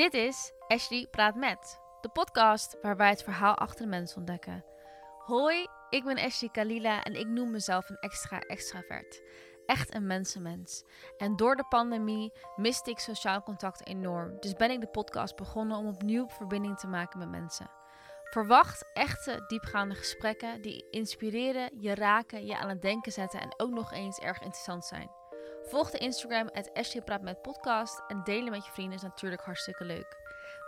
Dit is Ashley Praat Met, de podcast waar wij het verhaal achter de mens ontdekken. Hoi, ik ben Ashley Kalila en ik noem mezelf een extra extravert. Echt een mensenmens. En door de pandemie miste ik sociaal contact enorm. Dus ben ik de podcast begonnen om opnieuw verbinding te maken met mensen. Verwacht echte diepgaande gesprekken die inspireren, je raken, je aan het denken zetten en ook nog eens erg interessant zijn. Volg de Instagram at Praat met podcast en delen met je vrienden is natuurlijk hartstikke leuk.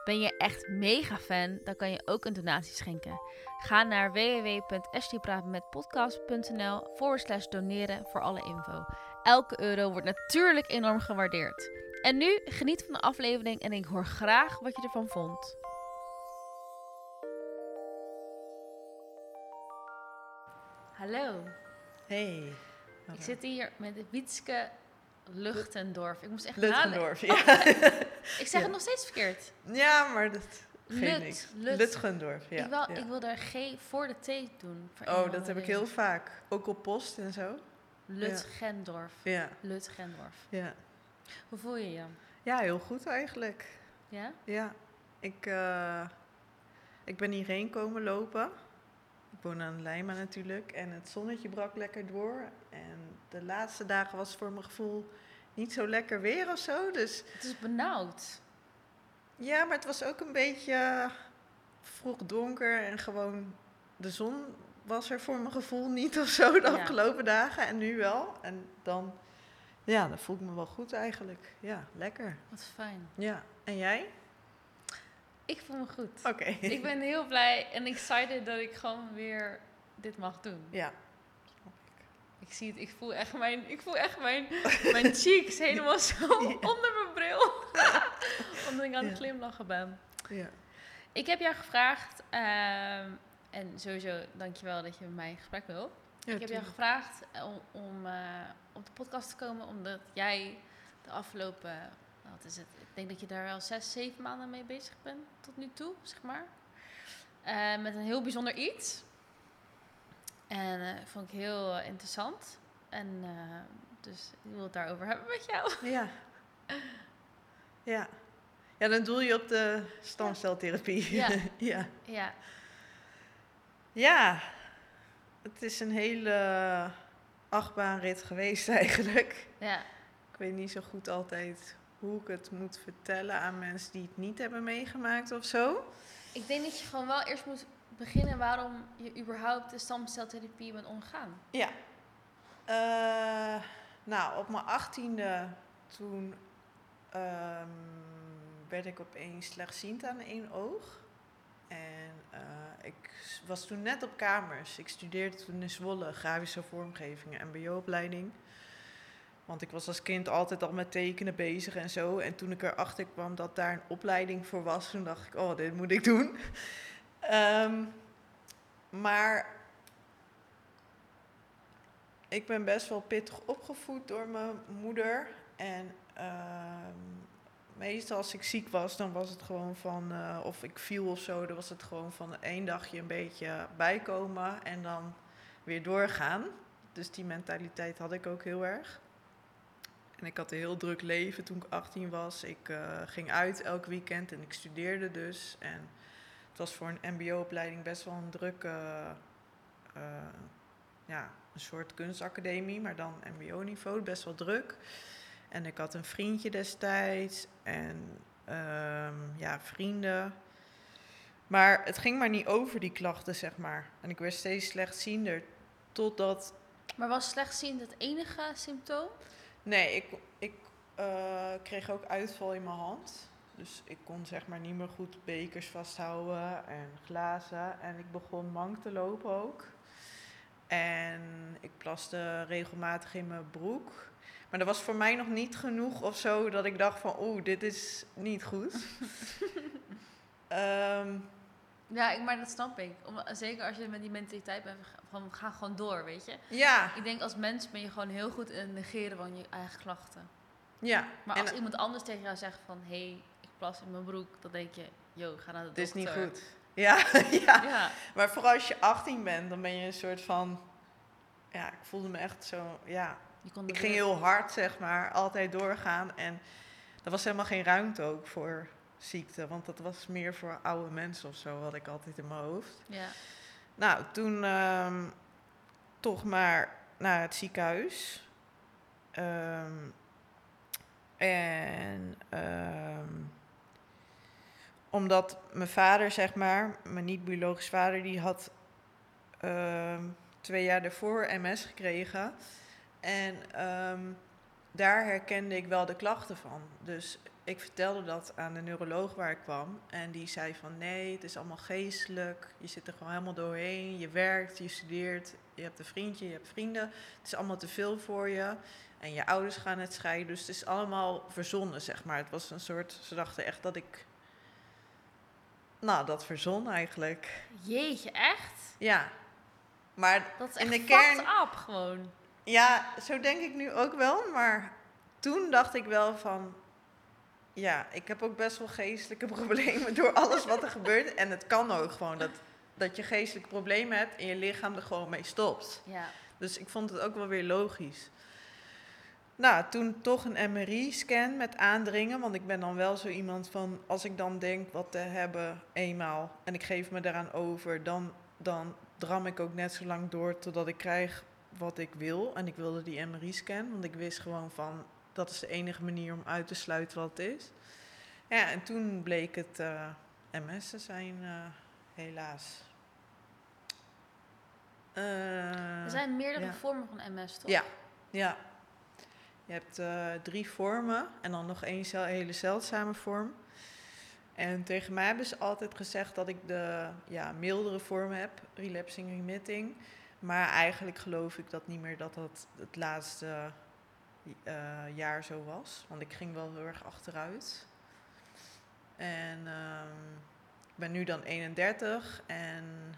Ben je echt mega fan, dan kan je ook een donatie schenken. Ga naar www.ashleypraatmetpodcast.nl forward slash doneren voor alle info. Elke euro wordt natuurlijk enorm gewaardeerd. En nu geniet van de aflevering en ik hoor graag wat je ervan vond. Hallo, Hey. ik zit hier met Wietske Luchtendorf. Ik moest echt Lutgendorf, nadenken. ja. Ik zeg Ja. het nog steeds verkeerd. ja, maar dat geeft Lut, niks. Lut. Lutgendorf, ja. ik, wil, ja. ik wil daar G voor de T doen. Oh, dat heb ik heel vaak. Ook op post en zo. Lutgendorf. Ja, Lutgendorf. ja. Hoe voel je je? Ja, heel goed eigenlijk. Ja? Ja, ik, eh, ik ben hierheen komen lopen. Ik woon aan Lijma natuurlijk. En het zonnetje brak lekker door. En de laatste dagen was voor mijn gevoel niet zo lekker weer of zo. Dus Het is benauwd. Ja, maar het was ook een beetje vroeg donker en gewoon de zon was er voor mijn gevoel niet of zo de Ja. afgelopen dagen en nu wel. En dan, ja, dan voel ik me wel goed eigenlijk. Ja, lekker. Wat fijn. Ja, en jij? Ik voel me goed. Oké. Ik ben heel blij en excited dat ik gewoon weer dit mag doen. Ja, Ik zie het, ik voel echt mijn, ik voel echt mijn, mijn cheeks helemaal zo onder mijn bril. Omdat ik aan het glimlachen ben. ja. Ik heb jou gevraagd, ehm, en sowieso dankjewel dat je met mij in gesprek wil. Ja, ik heb jou gevraagd om, om eh, op de podcast te komen, omdat jij de afgelopen, wat is het? Ik denk dat je daar wel zes, zeven maanden mee bezig bent tot nu toe, zeg maar. Eh, met een heel bijzonder iets. En eh vond ik heel eh, interessant. En eh, dus ik wil het daarover hebben met jou. Ja. Ja. Ja, dan doel je op de stamceltherapie. Ja. ja. Ja, Ja, het is een hele achtbaanrit geweest eigenlijk. ja, Ik weet niet zo goed altijd hoe ik het moet vertellen aan mensen die het niet hebben meegemaakt of zo. ik denk dat je gewoon wel eerst moet beginnen waarom je überhaupt de stamceltherapie bent omgegaan. Ja. Eh, nou, op mijn achttiende toen ehm, werd ik opeens slechtziend aan één oog. En eh, ik was toen net op kamers. Ik studeerde toen in Zwolle, grafische vormgeving en mbo-opleiding. Want ik was als kind altijd al met tekenen bezig en zo. En toen ik erachter kwam dat daar een opleiding voor was, toen dacht ik, oh, dit moet ik doen. Ehm, maar ik ben best wel pittig opgevoed door mijn moeder. En ehm, meestal als ik ziek was, dan was het gewoon van, eh, of ik viel of zo, dan was het gewoon van één dagje een beetje bijkomen en dan weer doorgaan. Dus die mentaliteit had ik ook heel erg. En ik had een heel druk leven toen ik 18 was. Ik eh, ging uit elk weekend en ik studeerde dus. En het was voor een MBO-opleiding best wel een drukke, eh, ja, een soort kunstacademie, maar dan MBO-niveau, best wel druk. En ik had een vriendje destijds en ehm, ja, vrienden. Maar het ging maar niet over die klachten, zeg maar. En ik werd steeds slechtziender. Totdat. Maar was slechtziend het enige symptoom? Nee, ik, ik eh, kreeg ook uitval in mijn hand. Dus ik kon zeg maar niet meer goed bekers vasthouden en glazen. En ik begon mank te lopen ook. En ik plaste regelmatig in mijn broek. Maar dat was voor mij nog niet genoeg of zo dat ik dacht van oeh, dit is niet goed. Ehm, Ja, ik, maar dat snap ik. Om, zeker als je met die mentaliteit bent van ga gewoon door, weet je. ja, Ik denk als mens ben je gewoon heel goed in het negeren van je eigen klachten. ja. Maar En als iemand anders tegen jou zegt van hé, hey, plas in mijn broek, dan denk je, yo, ga naar de dit is niet dokter. goed. Ja, ja. Ja, Maar vooral als je 18 bent, dan ben je een soort van. Ja, ik voelde me echt zo. Ja, ik ging heel hard, zeg maar, altijd doorgaan. En er was helemaal geen ruimte ook voor ziekte. Want dat was meer voor oude mensen of zo, had ik altijd in mijn hoofd. Ja. Nou, toen ehm, toch maar naar het ziekenhuis. Ehm, en ehm, omdat mijn vader, zeg maar, mijn niet-biologisch vader, die had ehm, twee jaar daarvoor MS gekregen. En ehm, daar herkende ik wel de klachten van. Dus ik vertelde dat aan de neuroloog waar ik kwam. En die zei van nee, het is allemaal geestelijk. Je zit er gewoon helemaal doorheen. Je werkt, je studeert, je hebt een vriendje, je hebt vrienden. Het is allemaal te veel voor je. En je ouders gaan het scheiden. Dus het is allemaal verzonnen, zeg maar. Het was een soort, ze dachten echt dat ik, nou, dat verzon eigenlijk. Jeetje, echt? Ja. Maar Dat is In echt de kern- up gewoon. Ja, zo denk ik nu ook wel. Maar toen dacht ik wel van... Ja, ik heb ook best wel geestelijke problemen door alles wat er gebeurt. En het kan ook gewoon dat, dat je geestelijke problemen hebt en je lichaam er gewoon mee stopt. Ja. Dus ik vond het ook wel weer logisch. Nou, toen toch een MRI-scan met aandringen. Want ik ben dan wel zo iemand van... Als ik dan denk wat te hebben eenmaal en ik geef me daaraan over... dan, dan dram ik ook net zo lang door totdat ik krijg wat ik wil. En ik wilde die MRI-scan, want ik wist gewoon van... dat is de enige manier om uit te sluiten wat het is. Ja, en toen bleek het eh, MS te zijn, eh, helaas. Eh, Er zijn meerdere ja. vormen van MS, toch? Ja. Ja. Je hebt eh, drie vormen en dan nog één hele zeldzame vorm. En tegen mij hebben ze altijd gezegd dat ik de ja, mildere vorm heb, relapsing remitting. Maar eigenlijk geloof ik dat niet meer dat dat het laatste eh, jaar zo was. Want ik ging wel heel erg achteruit. En ehm, ik ben nu dan 31 en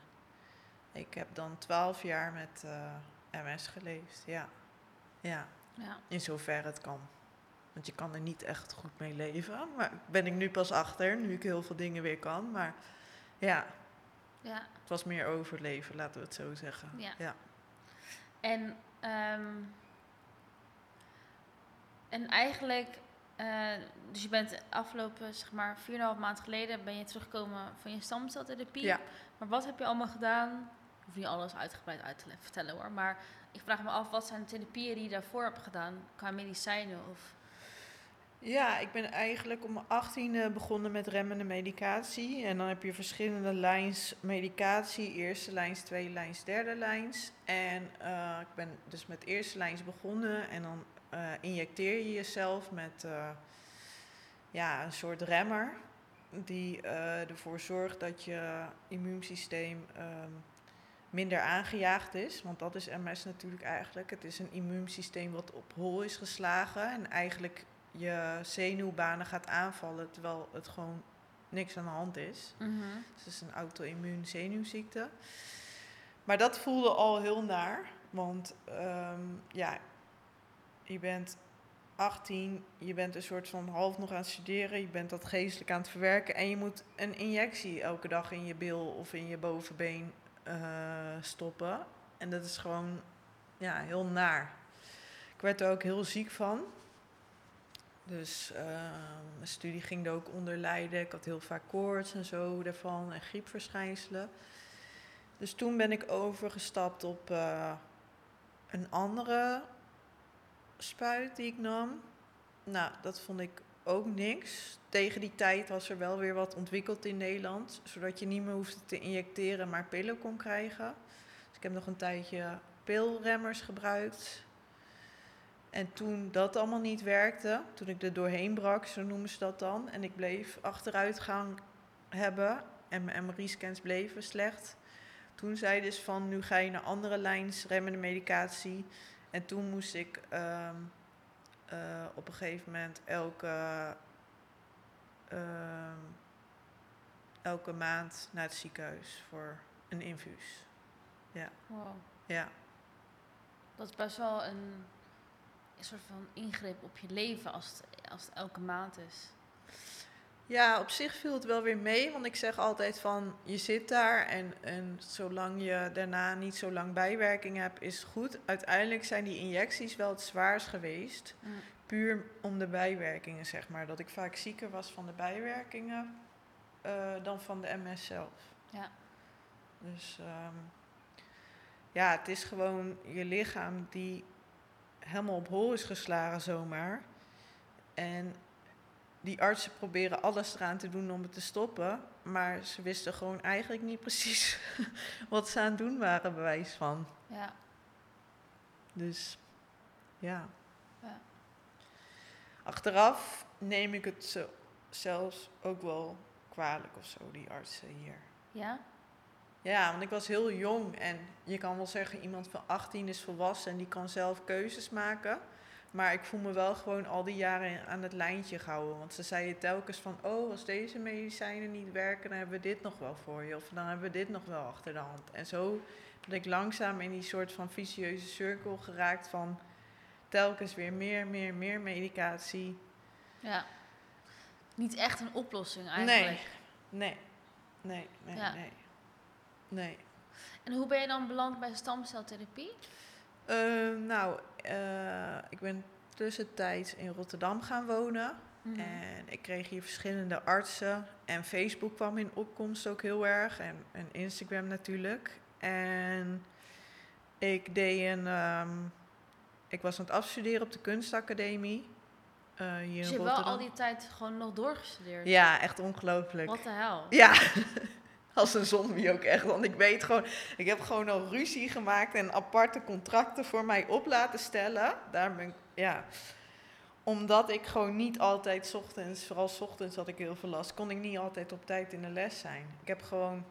ik heb dan 12 jaar met eh, MS geleefd. Ja. ja, Ja. in zoverre het kan. Want je kan er niet echt goed mee leven. Maar ben ik nu pas achter, nu ik heel veel dingen weer kan. Maar ja, ja. het was meer overleven, laten we het zo zeggen. Ja. ja. En, ehm, en eigenlijk, eh, dus je bent afgelopen, zeg maar, 4,5 maand geleden ben je teruggekomen van je stamceltherapie. Ja. Maar wat heb je allemaal gedaan? Ik hoef niet alles uitgebreid uit te le- vertellen hoor, maar ik vraag me af, wat zijn de therapieën die je daarvoor hebt gedaan qua medicijnen? Of, Ja, ik ben eigenlijk om mijn 18e begonnen met remmende medicatie. En dan heb je verschillende lijns medicatie. Eerste lijns, tweede lijns, derde lijns. En eh, ik ben dus met eerste lijns begonnen. En dan eh, injecteer je jezelf met eh, ja, een soort remmer. Die ervoor zorgt dat je immuunsysteem ehm, minder aangejaagd is. Want dat is MS natuurlijk eigenlijk. Het is een immuunsysteem wat op hol is geslagen. En eigenlijk je zenuwbanen gaat aanvallen terwijl het gewoon niks aan de hand is. Dus het is een auto-immuun zenuwziekte. Maar dat voelde al heel naar, want ehm, ja, je bent 18, je bent een soort van half nog aan het studeren, je bent dat geestelijk aan het verwerken en je moet een injectie elke dag in je bil of in je bovenbeen eh, stoppen. En dat is gewoon ja, heel naar. Ik werd er ook heel ziek van. Dus eh, mijn studie ging er ook onder lijden. Ik had heel vaak koorts en zo daarvan en griepverschijnselen. Dus toen ben ik overgestapt op eh, een andere spuit die ik nam. Nou, dat vond ik ook niks. Tegen die tijd was er wel weer wat ontwikkeld in Nederland. Zodat je niet meer hoefde te injecteren, maar pillen kon krijgen. Dus ik heb nog een tijdje pilremmers gebruikt. En toen dat allemaal niet werkte, toen ik er doorheen brak, zo noemen ze dat dan, en ik bleef achteruitgang hebben en mijn MRI-scans bleven slecht, toen zei dus van nu ga je naar andere lijns remmende medicatie. En toen moest ik ehm, eh, op een gegeven moment elke, ehm, elke maand naar het ziekenhuis voor een infuus. wow. Ja. Dat is best wel een, een soort van ingreep op je leven als het, als het elke maand is. Ja, op zich viel het wel weer mee, want ik zeg altijd van je zit daar en, en zolang je daarna niet zo lang bijwerking hebt, is het goed. Uiteindelijk zijn die injecties wel het zwaarst geweest. Mm. puur om de bijwerkingen, zeg maar. Dat ik vaak zieker was van de bijwerkingen eh, dan van de MS zelf. Ja. Dus ehm, ja, het is gewoon je lichaam die helemaal op hol is geslagen zomaar. En die artsen proberen alles eraan te doen om het te stoppen. Maar ze wisten gewoon eigenlijk niet precies wat ze aan het doen waren, bewijs van. Ja. Dus ja. Ja. Achteraf neem ik het zo, zelfs ook wel kwalijk of zo, die artsen hier. Ja? Ja, want ik was heel jong en je kan wel zeggen iemand van 18 is volwassen en die kan zelf keuzes maken. Maar ik voel me wel gewoon al die jaren aan het lijntje gehouden. Want ze zeiden telkens van, oh, als deze medicijnen niet werken, dan hebben we dit nog wel voor je. Of dan hebben we dit nog wel achter de hand. En zo ben ik langzaam in die soort van vicieuze cirkel geraakt van telkens weer meer, meer, meer medicatie. Ja. Niet echt een oplossing eigenlijk. Nee, nee, nee, Ja. nee. Nee. En hoe ben je dan beland bij stamceltherapie? Ehm, nou, eh, ik ben tussentijds in Rotterdam gaan wonen. Mhm. En ik kreeg hier verschillende artsen. En Facebook kwam in opkomst ook heel erg. En, en Instagram natuurlijk. En ik deed een... ehm, ik was aan het afstuderen op de kunstacademie. eh, hier Dus je hebt wel al die tijd gewoon nog doorgestudeerd? Ja, echt ongelooflijk. Wat de hel? Ja, als een zombie ook echt. Want ik weet gewoon, ik heb gewoon al ruzie gemaakt en aparte contracten voor mij op laten stellen. Daar ben ik, ja. Omdat ik gewoon niet altijd ochtends, vooral ochtends had ik heel veel last, kon ik niet altijd op tijd in de les zijn. Ik heb gewoon,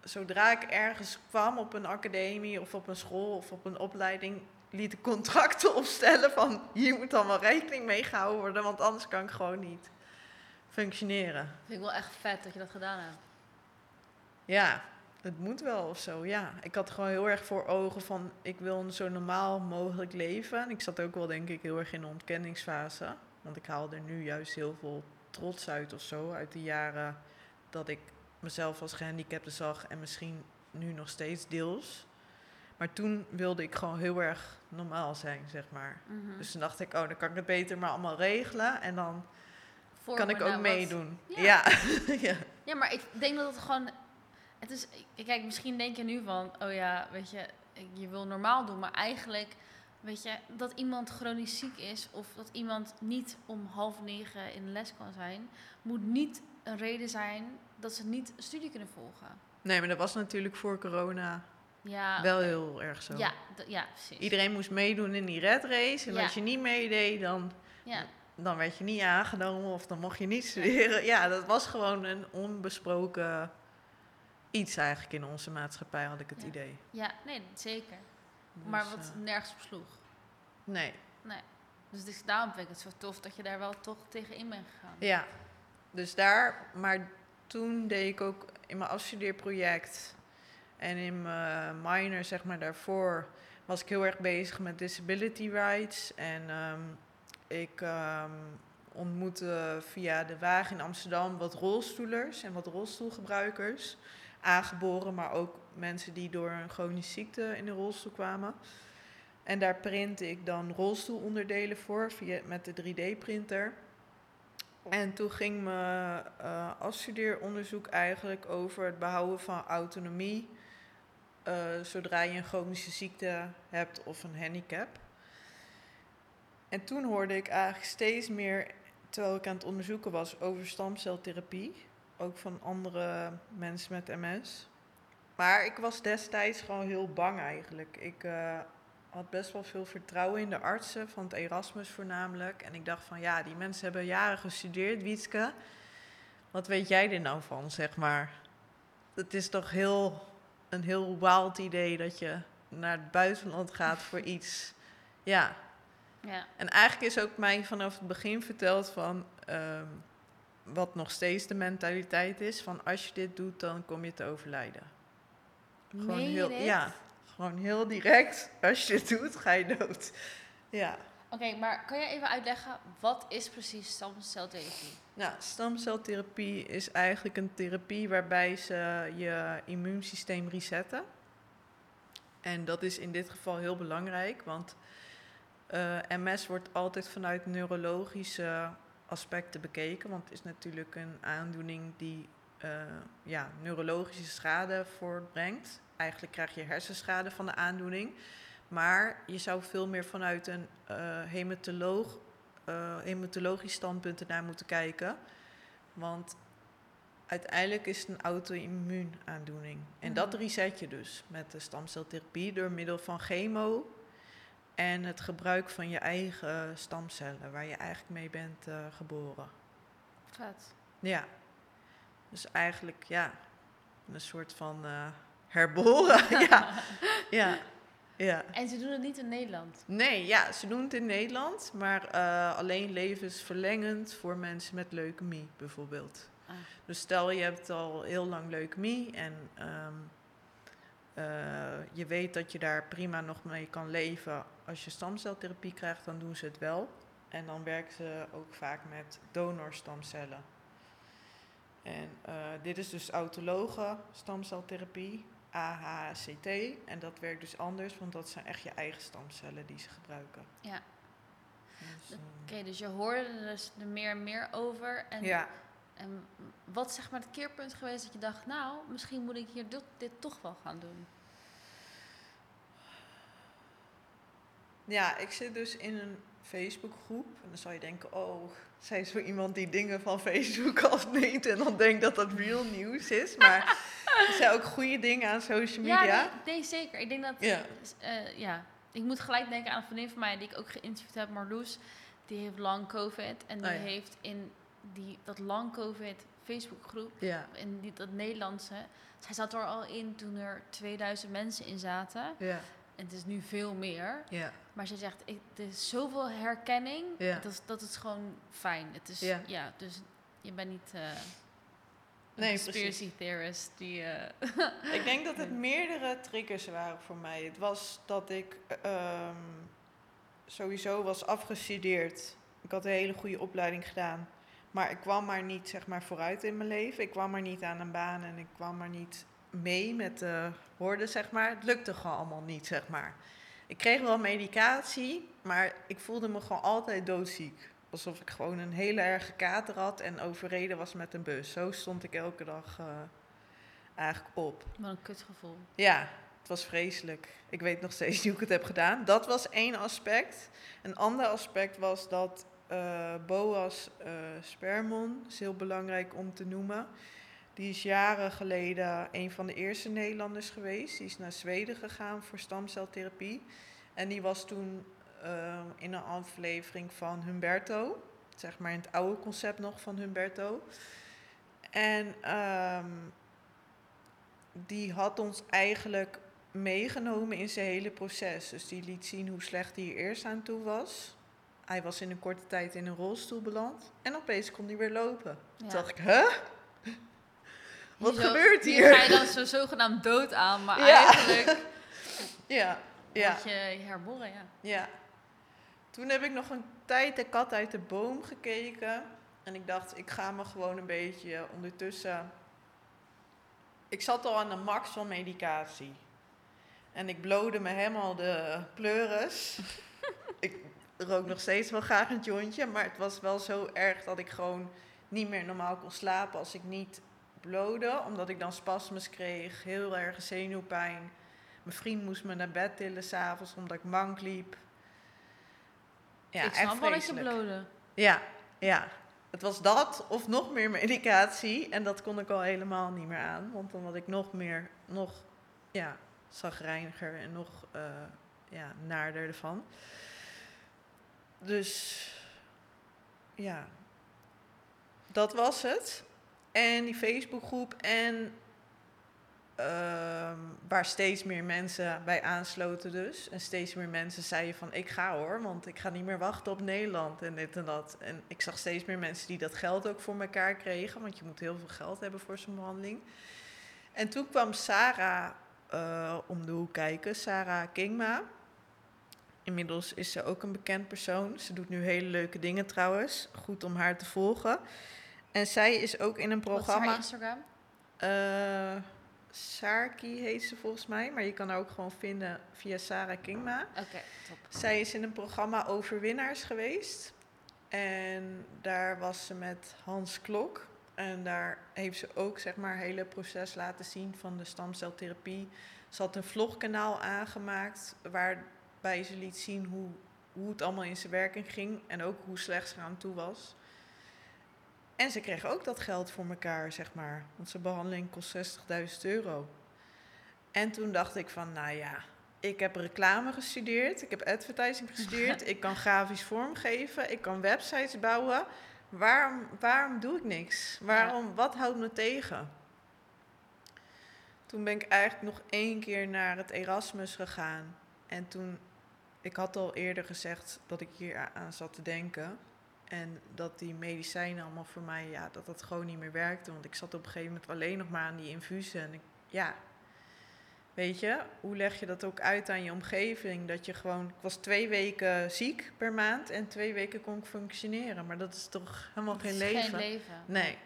zodra ik ergens kwam op een academie of op een school of op een opleiding, liet ik contracten opstellen van hier moet allemaal rekening mee gehouden worden, want anders kan ik gewoon niet functioneren. Vind ik wel echt vet dat je dat gedaan hebt. Ja, het moet wel of zo, ja. Ik had gewoon heel erg voor ogen van, ik wil een zo normaal mogelijk leven. En ik zat ook wel, denk ik, heel erg in de ontkenningsfase. Want ik haalde er nu juist heel veel trots uit of zo, uit de jaren dat ik mezelf als gehandicapte zag en misschien nu nog steeds deels. Maar toen wilde ik gewoon heel erg normaal zijn, zeg maar. Mhm. Dus toen dacht ik, oh, dan kan ik het beter maar allemaal regelen en dan kan ik ook nou wat- meedoen. Ja. Ja. ja. Ja, maar ik denk dat het gewoon. Het is. Kijk, misschien denk je nu van. Oh ja, weet je. Je wil normaal doen. Maar eigenlijk. Weet je. Dat iemand chronisch ziek is. Of dat iemand niet om half negen in de les kan zijn. Moet niet een reden zijn. Dat ze niet studie kunnen volgen. Nee, maar dat was natuurlijk voor corona Ja. wel heel erg zo. Ja, ja, precies. Iedereen moest meedoen in die red race. En Ja. als je niet meedeed, dan, Ja, dan werd je niet aangenomen of dan mocht je niet studeren. Ja, dat was gewoon een onbesproken iets eigenlijk in onze maatschappij, had ik het Ja. idee. ja, nee, zeker. Dus, maar wat eh, nergens op sloeg. nee, Dus het is, daarom vind ik het zo tof dat je daar wel toch tegen in bent gegaan. ja. Dus daar, maar toen deed ik ook in mijn afstudeerproject en in mijn minor, zeg maar daarvoor, was ik heel erg bezig met disability rights. En ehm, ik ehm, ontmoette via de wagen in Amsterdam wat rolstoelers en wat rolstoelgebruikers. Aangeboren, maar ook mensen die door een chronische ziekte in de rolstoel kwamen. En daar printte ik dan rolstoelonderdelen voor via, met de 3D-printer. En toen ging mijn eh afstudeeronderzoek eigenlijk over het behouden van autonomie. eh, zodra je een chronische ziekte hebt of een handicap. En toen hoorde ik eigenlijk steeds meer, terwijl ik aan het onderzoeken was, over stamceltherapie. Ook van andere mensen met MS. Maar ik was destijds gewoon heel bang eigenlijk. Ik eh, had best wel veel vertrouwen in de artsen, van het Erasmus voornamelijk. En ik dacht van, ja, die mensen hebben jaren gestudeerd, Wietske. Wat weet jij er nou van, zeg maar? Het is toch heel, een heel wild idee dat je naar het buitenland gaat voor iets. Ja, Ja, en eigenlijk is ook mij vanaf het begin verteld van ehm, wat nog steeds de mentaliteit is: van als je dit doet, dan kom je te overlijden. Gewoon Meen heel, dit? ja, gewoon heel direct. Als je dit doet, ga je dood. Ja. Oké, maar kan je even uitleggen, wat is precies stamceltherapie? Nou, stamceltherapie is eigenlijk een therapie waarbij ze je immuunsysteem resetten. En dat is in dit geval heel belangrijk, want eh, MS wordt altijd vanuit neurologische aspecten bekeken, want het is natuurlijk een aandoening die eh, ja, neurologische schade voortbrengt. Eigenlijk krijg je hersenschade van de aandoening. Maar je zou veel meer vanuit een uh, hematoloog, uh, hematologisch standpunt ernaar moeten kijken. Want uiteindelijk is het een auto-immuunaandoening. En dat reset je dus met de stamceltherapie door middel van chemo en het gebruik van je eigen stamcellen, waar je eigenlijk mee bent uh, geboren. Vet. Ja. Dus eigenlijk, ja, een soort van uh, herboren. ja. ja. Ja. En ze doen het niet in Nederland? Nee, ja, ze doen het in Nederland, maar uh, alleen levensverlengend voor mensen met leukemie bijvoorbeeld. Ah. Dus stel je hebt al heel lang leukemie en um, uh, je weet dat je daar prima nog mee kan leven. Als je stamceltherapie krijgt, dan doen ze het wel. En dan werken ze ook vaak met donorstamcellen. En uh, dit is dus autologe stamceltherapie. AHCT. En dat werkt dus anders, want dat zijn echt je eigen stamcellen die ze gebruiken. Ja. Dus, Oké, okay, dus je hoorde er dus er meer en meer over. En, ja. En wat is zeg maar het keerpunt geweest dat je dacht, nou, misschien moet ik hier dit, dit toch wel gaan doen? Ja, ik zit dus in een Facebookgroep. En dan zou je denken, oh, zij is zo iemand die dingen van Facebook afneemt en dan denkt dat dat real nieuws is. Maar er zijn ook goede dingen aan social media. Ja, nee, nee zeker. Ik denk dat, ja. Uh, ja. Ik moet gelijk denken aan een vriendin van mij die ik ook geïnterviewd heb, Marloes. Die heeft lang COVID en die oh, ja. heeft in die, dat lang COVID Facebookgroep, ja. in die, dat Nederlandse, zij zat er al in toen er 2000 mensen in zaten. Ja. En het is nu veel meer. Ja. Maar ze zegt, ik, er is zoveel herkenning. Ja. Dat, dat is gewoon fijn. Het is, ja. ja dus je bent niet uh, een nee, conspiracy precies. theorist. Die, uh ik denk dat het meerdere triggers waren voor mij. Het was dat ik um, sowieso was afgestudeerd. Ik had een hele goede opleiding gedaan. Maar ik kwam maar niet zeg maar, vooruit in mijn leven. Ik kwam maar niet aan een baan en ik kwam maar niet mee met de woorden, zeg maar. Het lukte gewoon allemaal niet, zeg maar. Ik kreeg wel medicatie, maar ik voelde me gewoon altijd doodziek. Alsof ik gewoon een hele erge kater had en overreden was met een bus. Zo stond ik elke dag uh, eigenlijk op. Wat een kutgevoel. Ja, het was vreselijk. Ik weet nog steeds niet hoe ik het heb gedaan. Dat was één aspect. Een ander aspect was dat uh, Boas uh, Spermon, is heel belangrijk om te noemen. Die is jaren geleden een van de eerste Nederlanders geweest. Die is naar Zweden gegaan voor stamceltherapie. En die was toen uh, in een aflevering van Humberto. Zeg maar in het oude concept nog van Humberto. En um, die had ons eigenlijk meegenomen in zijn hele proces. Dus die liet zien hoe slecht hij er eerst aan toe was. Hij was in een korte tijd in een rolstoel beland. En opeens kon hij weer lopen. Toen dacht ik, huh? Wat zo, gebeurt hier? Hier ga je dan zo zogenaamd dood aan, maar eigenlijk ja, ja. je herboren, ja. Ja. Toen heb ik nog een tijd de kat uit de boom gekeken. En ik dacht, ik ga me gewoon een beetje ondertussen... Ik zat al aan de max van medicatie. En ik blode me helemaal de pleuris. ik rook nog steeds wel graag een jointje. Maar het was wel zo erg dat ik gewoon niet meer normaal kon slapen als ik niet blode, omdat ik dan spasmes kreeg, heel erg zenuwpijn. Mijn vriend moest me naar bed tillen s'avonds omdat ik mank liep. Ja, ik snap wel je blode. Ja, ja. Het was dat of nog meer medicatie. En dat kon ik al helemaal niet meer aan. Want dan had ik nog meer, nog ja, zagrijniger en nog uh, ja, naarder ervan. Dus ja, dat was het. En die Facebookgroep en uh, waar steeds meer mensen bij aansloten dus. En steeds meer mensen zeiden van ik ga hoor, want ik ga niet meer wachten op Nederland en dit en dat. En ik zag steeds meer mensen die dat geld ook voor elkaar kregen, want je moet heel veel geld hebben voor zo'n behandeling. En toen kwam Sarah uh, om de hoek kijken, Sarah Kingma. Inmiddels is ze ook een bekend persoon. Ze doet nu hele leuke dingen trouwens. Goed om haar te volgen. En zij is ook in een programma. Wat is haar Instagram? Uh, Sarki heet ze volgens mij, maar je kan haar ook gewoon vinden via Sarah Kingma. Oké, top. Zij is in een programma Overwinnaars geweest. En daar was ze met Hans Klok. En daar heeft ze ook zeg maar het hele proces laten zien van de stamceltherapie. Ze had een vlogkanaal aangemaakt waarbij ze liet zien hoe, hoe het allemaal in zijn werking ging. En ook hoe slecht ze aan toe was. En ze kreeg ook dat geld voor elkaar, zeg maar. Want zijn behandeling kost 60.000 euro. En toen dacht ik van, nou ja, ik heb reclame gestudeerd, ik heb advertising gestudeerd, ik kan grafisch vormgeven, ik kan websites bouwen. Waarom, waarom doe ik niks? Waarom, Wat houdt me tegen? Toen ben ik eigenlijk nog één keer naar het Erasmus gegaan. En toen, ik had al eerder gezegd dat ik hier aan zat te denken. En dat die medicijnen allemaal voor mij, ja, dat dat gewoon niet meer werkte. Want ik zat op een gegeven moment alleen nog maar aan die infusen. En ik, ja, weet je, hoe leg je dat ook uit aan je omgeving? Dat je gewoon, ik was twee weken ziek per maand en twee weken kon ik functioneren. Maar dat is toch helemaal Dat geen is leven? Geen leven. Nee.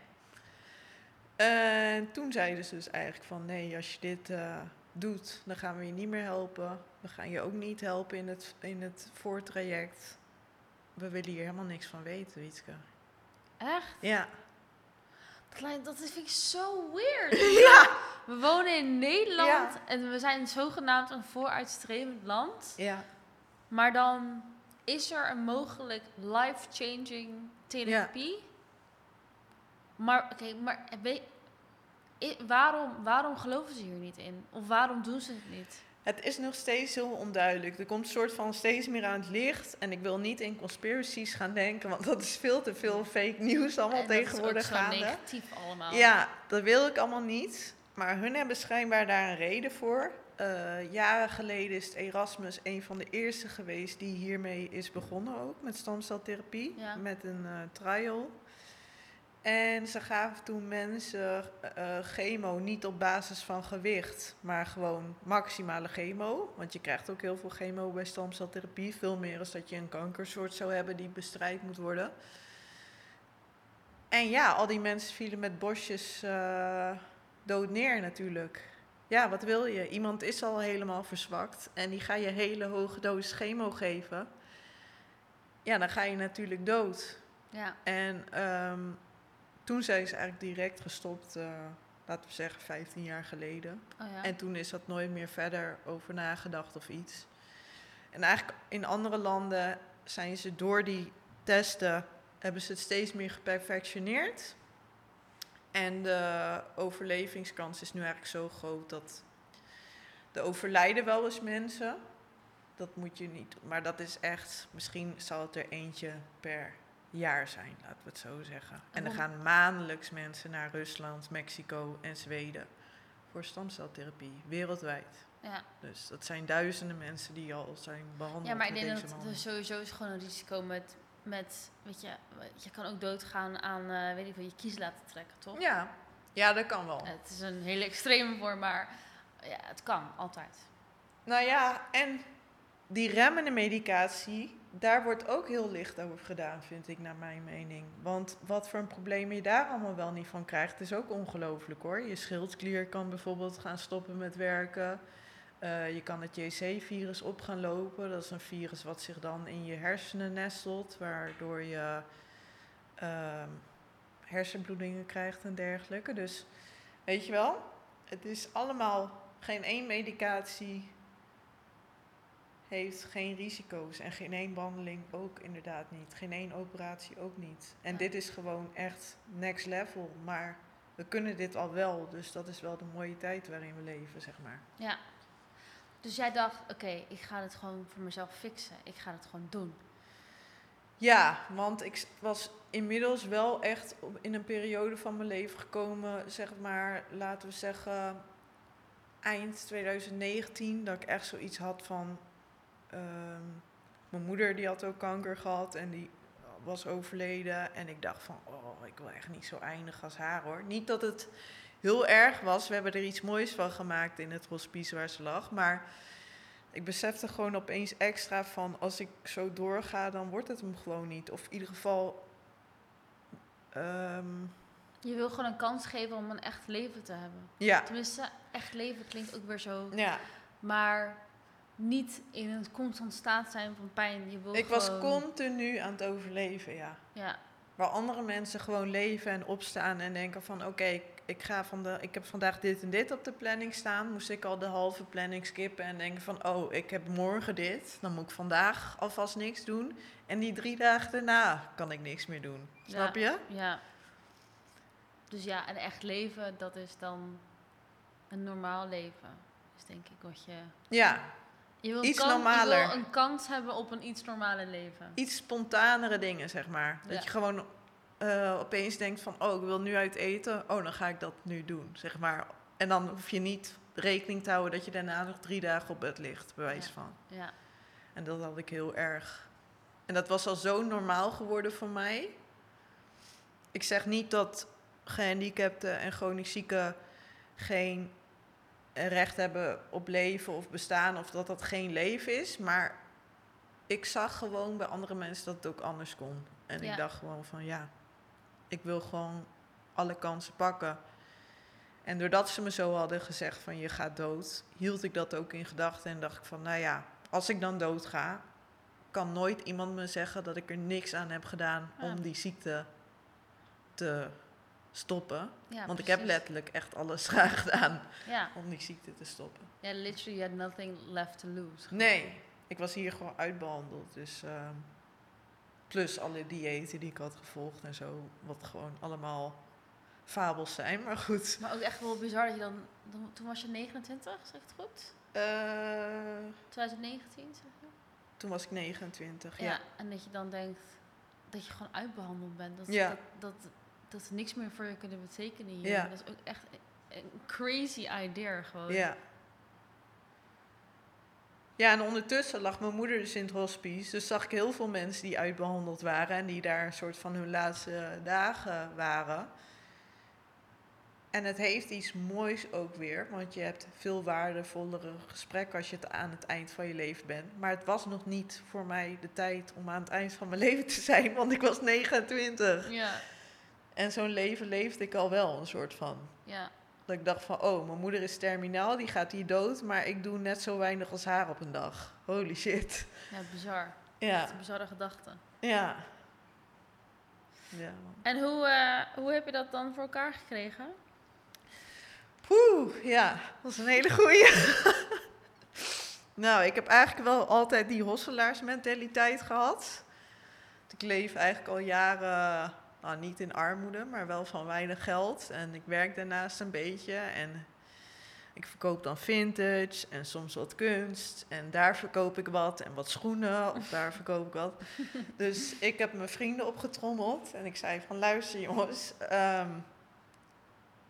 En toen zeiden ze dus eigenlijk van nee, als je dit eh, doet, dan gaan we je niet meer helpen. We gaan je ook niet helpen in het, in het voortraject. We willen hier helemaal niks van weten, Wietke. Echt? Ja. Dat, vind ik zo weird. Ja. We wonen in Nederland Ja. en we zijn zogenaamd een vooruitstrevend land. Ja. Maar dan is er een mogelijk life-changing therapie. Maar, oké, maar weet, i- waarom, waarom geloven ze hier niet in? Of waarom doen ze het niet? Het is nog steeds heel onduidelijk. Er komt soort van steeds meer aan het licht. En ik wil niet in conspiracies gaan denken, want dat is veel te veel fake nieuws allemaal En dat is ook tegenwoordig zo gaande. negatief allemaal. Ja, dat wil ik allemaal niet. Maar hun hebben schijnbaar daar een reden voor. Eh, jaren geleden is Erasmus een van de eerste geweest die hiermee is begonnen ook. Met stamceltherapie. Ja. Met een eh, trial. En ze gaven toen mensen eh, chemo niet op basis van gewicht, maar gewoon maximale chemo. Want je krijgt ook heel veel chemo bij stamceltherapie. Veel meer als dat je een kankersoort zou hebben die bestrijd moet worden. En ja, al die mensen vielen met bosjes eh, dood neer natuurlijk. Ja, wat wil je? Iemand is al helemaal verzwakt en die ga je hele hoge dosis chemo geven. Ja, dan ga je natuurlijk dood. Ja. En ehm, toen zijn ze eigenlijk direct gestopt, eh, laten we zeggen 15 jaar geleden. Oh ja. En toen is dat nooit meer verder over nagedacht of iets. En eigenlijk in andere landen zijn ze door die testen, hebben ze het steeds meer geperfectioneerd. En de overlevingskans is nu eigenlijk zo groot dat er overlijden wel eens mensen. Dat moet je niet doen. Maar dat is echt, misschien zal het er eentje per jaar zijn, laten we het zo zeggen. En er waarom- gaan maandelijks mensen naar Rusland, Mexico en Zweden voor stamceltherapie, wereldwijd. ja. Dus dat zijn duizenden mensen die al zijn behandeld ja, maar ik denk dat er sowieso is gewoon een risico met, met weet je, je kan ook doodgaan aan, eh, weet ik veel, je kies laten trekken, toch? Ja. ja, dat kan wel. Het is een hele extreme vorm, maar ja, het kan altijd. Nou ja, en die remmende medicatie, daar wordt ook heel licht over gedaan, vind ik, naar mijn mening. Want wat voor een probleem je daar allemaal wel niet van krijgt, is ook ongelooflijk hoor. Je schildklier kan bijvoorbeeld gaan stoppen met werken. Eh, je kan het JC-virus op gaan lopen. Dat is een virus wat zich dan in je hersenen nestelt, waardoor je ehm, hersenbloedingen krijgt en dergelijke. Dus weet je wel, het is allemaal geen één medicatie heeft geen risico's en geen één behandeling ook inderdaad niet. Geen één operatie ook niet. En Ja. dit is gewoon echt next level. Maar we kunnen dit al wel, dus dat is wel de mooie tijd waarin we leven, zeg maar. Ja. Dus jij dacht, oké, ik ga het gewoon voor mezelf fixen. Ik ga het gewoon doen. Ja, want ik was inmiddels wel echt in een periode van mijn leven gekomen, zeg maar, laten we zeggen, eind 2019, dat ik echt zoiets had van. Ehm, mijn moeder die had ook kanker gehad en die was overleden. En ik dacht van, oh, ik wil echt niet zo eindigen als haar hoor. Niet dat het heel erg was, we hebben er iets moois van gemaakt in het hospice waar ze lag, maar ik besefte gewoon opeens extra van als ik zo doorga, dan wordt het hem gewoon niet. Of in ieder geval. ehm, Je wil gewoon een kans geven om een echt leven te hebben. Ja, Tenminste, echt leven klinkt ook weer zo. ja. Maar niet in een constant staat zijn van pijn. Je wil Ik was continu aan het overleven, ja. Ja, Waar andere mensen gewoon leven en opstaan en denken van... oké, ik, ik, ga van de, ik heb vandaag dit en dit op de planning staan. Moest ik al de halve planning skippen en denken van... oh, ik heb morgen dit. Dan moet ik vandaag alvast niks doen. En die drie dagen daarna kan ik niks meer doen. Snap je? ja. Dus ja, een echt leven, dat is dan een normaal leven. Is denk ik wat je... Ja, Je wil, Iets kan- normaler. je wil een kans hebben op een iets normale leven. iets spontanere dingen, zeg maar. Dat Ja. je gewoon eh, opeens denkt van... oh, ik wil nu uit eten. Oh, dan ga ik dat nu doen, zeg maar. En dan hoef je niet rekening te houden... dat je daarna nog drie dagen op bed ligt, bewijs Ja. van. Ja, En dat had ik heel erg. En dat was al zo normaal geworden voor mij. Ik zeg niet dat gehandicapten en chronisch zieken geen recht hebben op leven of bestaan of dat dat geen leven is. Maar ik zag gewoon bij andere mensen dat het ook anders kon. En Ja. ik dacht gewoon van ja, ik wil gewoon alle kansen pakken. En doordat ze me zo hadden gezegd van je gaat dood, hield ik dat ook in gedachten en dacht ik van nou ja, als ik dan dood ga, kan nooit iemand me zeggen dat ik er niks aan heb gedaan om die ziekte te stoppen. ja Want ik heb letterlijk echt alles graag gedaan Ja. om die ziekte te stoppen. ja, literally you had nothing left to lose. Nee, ik was hier gewoon uitbehandeld. Dus, ehm, plus alle diëten die ik had gevolgd en zo. Wat gewoon allemaal fabels zijn, maar goed. Maar ook echt wel bizar dat je dan, dan... Toen was je 29, zeg ik het goed? Eh, 2019, zeg je? toen was ik 29, Ja. ja. en dat je dan denkt dat je gewoon uitbehandeld bent. Dat, Ja. dat, dat, dat ze niks meer voor je kunnen betekenen hier. Ja. Dat is ook echt een- crazy idea gewoon. Ja. Ja, en ondertussen lag mijn moeder dus in het hospice. Dus zag ik heel veel mensen die uitbehandeld waren en die daar een soort van hun laatste dagen waren. En het heeft iets moois ook weer, want je hebt veel waardevollere gesprekken als je het aan het eind van je leven bent. Maar het was nog niet voor mij de tijd om aan het eind van mijn leven te zijn, want ik was 29. Ja, En zo'n leven leefde ik al wel een soort van. ja, Dat ik dacht van, oh, mijn moeder is terminaal, die gaat hier dood, maar ik doe net zo weinig als haar op een dag. Holy shit. ja, bizar. Ja, Echt een bizarre gedachte. ja. Ja. En hoe, eh, hoe heb je dat dan voor elkaar gekregen? Poeh, ja, dat is een hele goeie. nou, ik heb eigenlijk wel altijd die hosselaarsmentaliteit gehad. Ik leef eigenlijk al jaren, nou, niet in armoede, maar wel van weinig geld. En ik werk daarnaast een beetje en ik verkoop dan vintage en soms wat kunst. En daar verkoop ik wat en wat schoenen of daar verkoop ik wat. Dus ik heb mijn vrienden opgetrommeld en ik zei van luister jongens, ehm,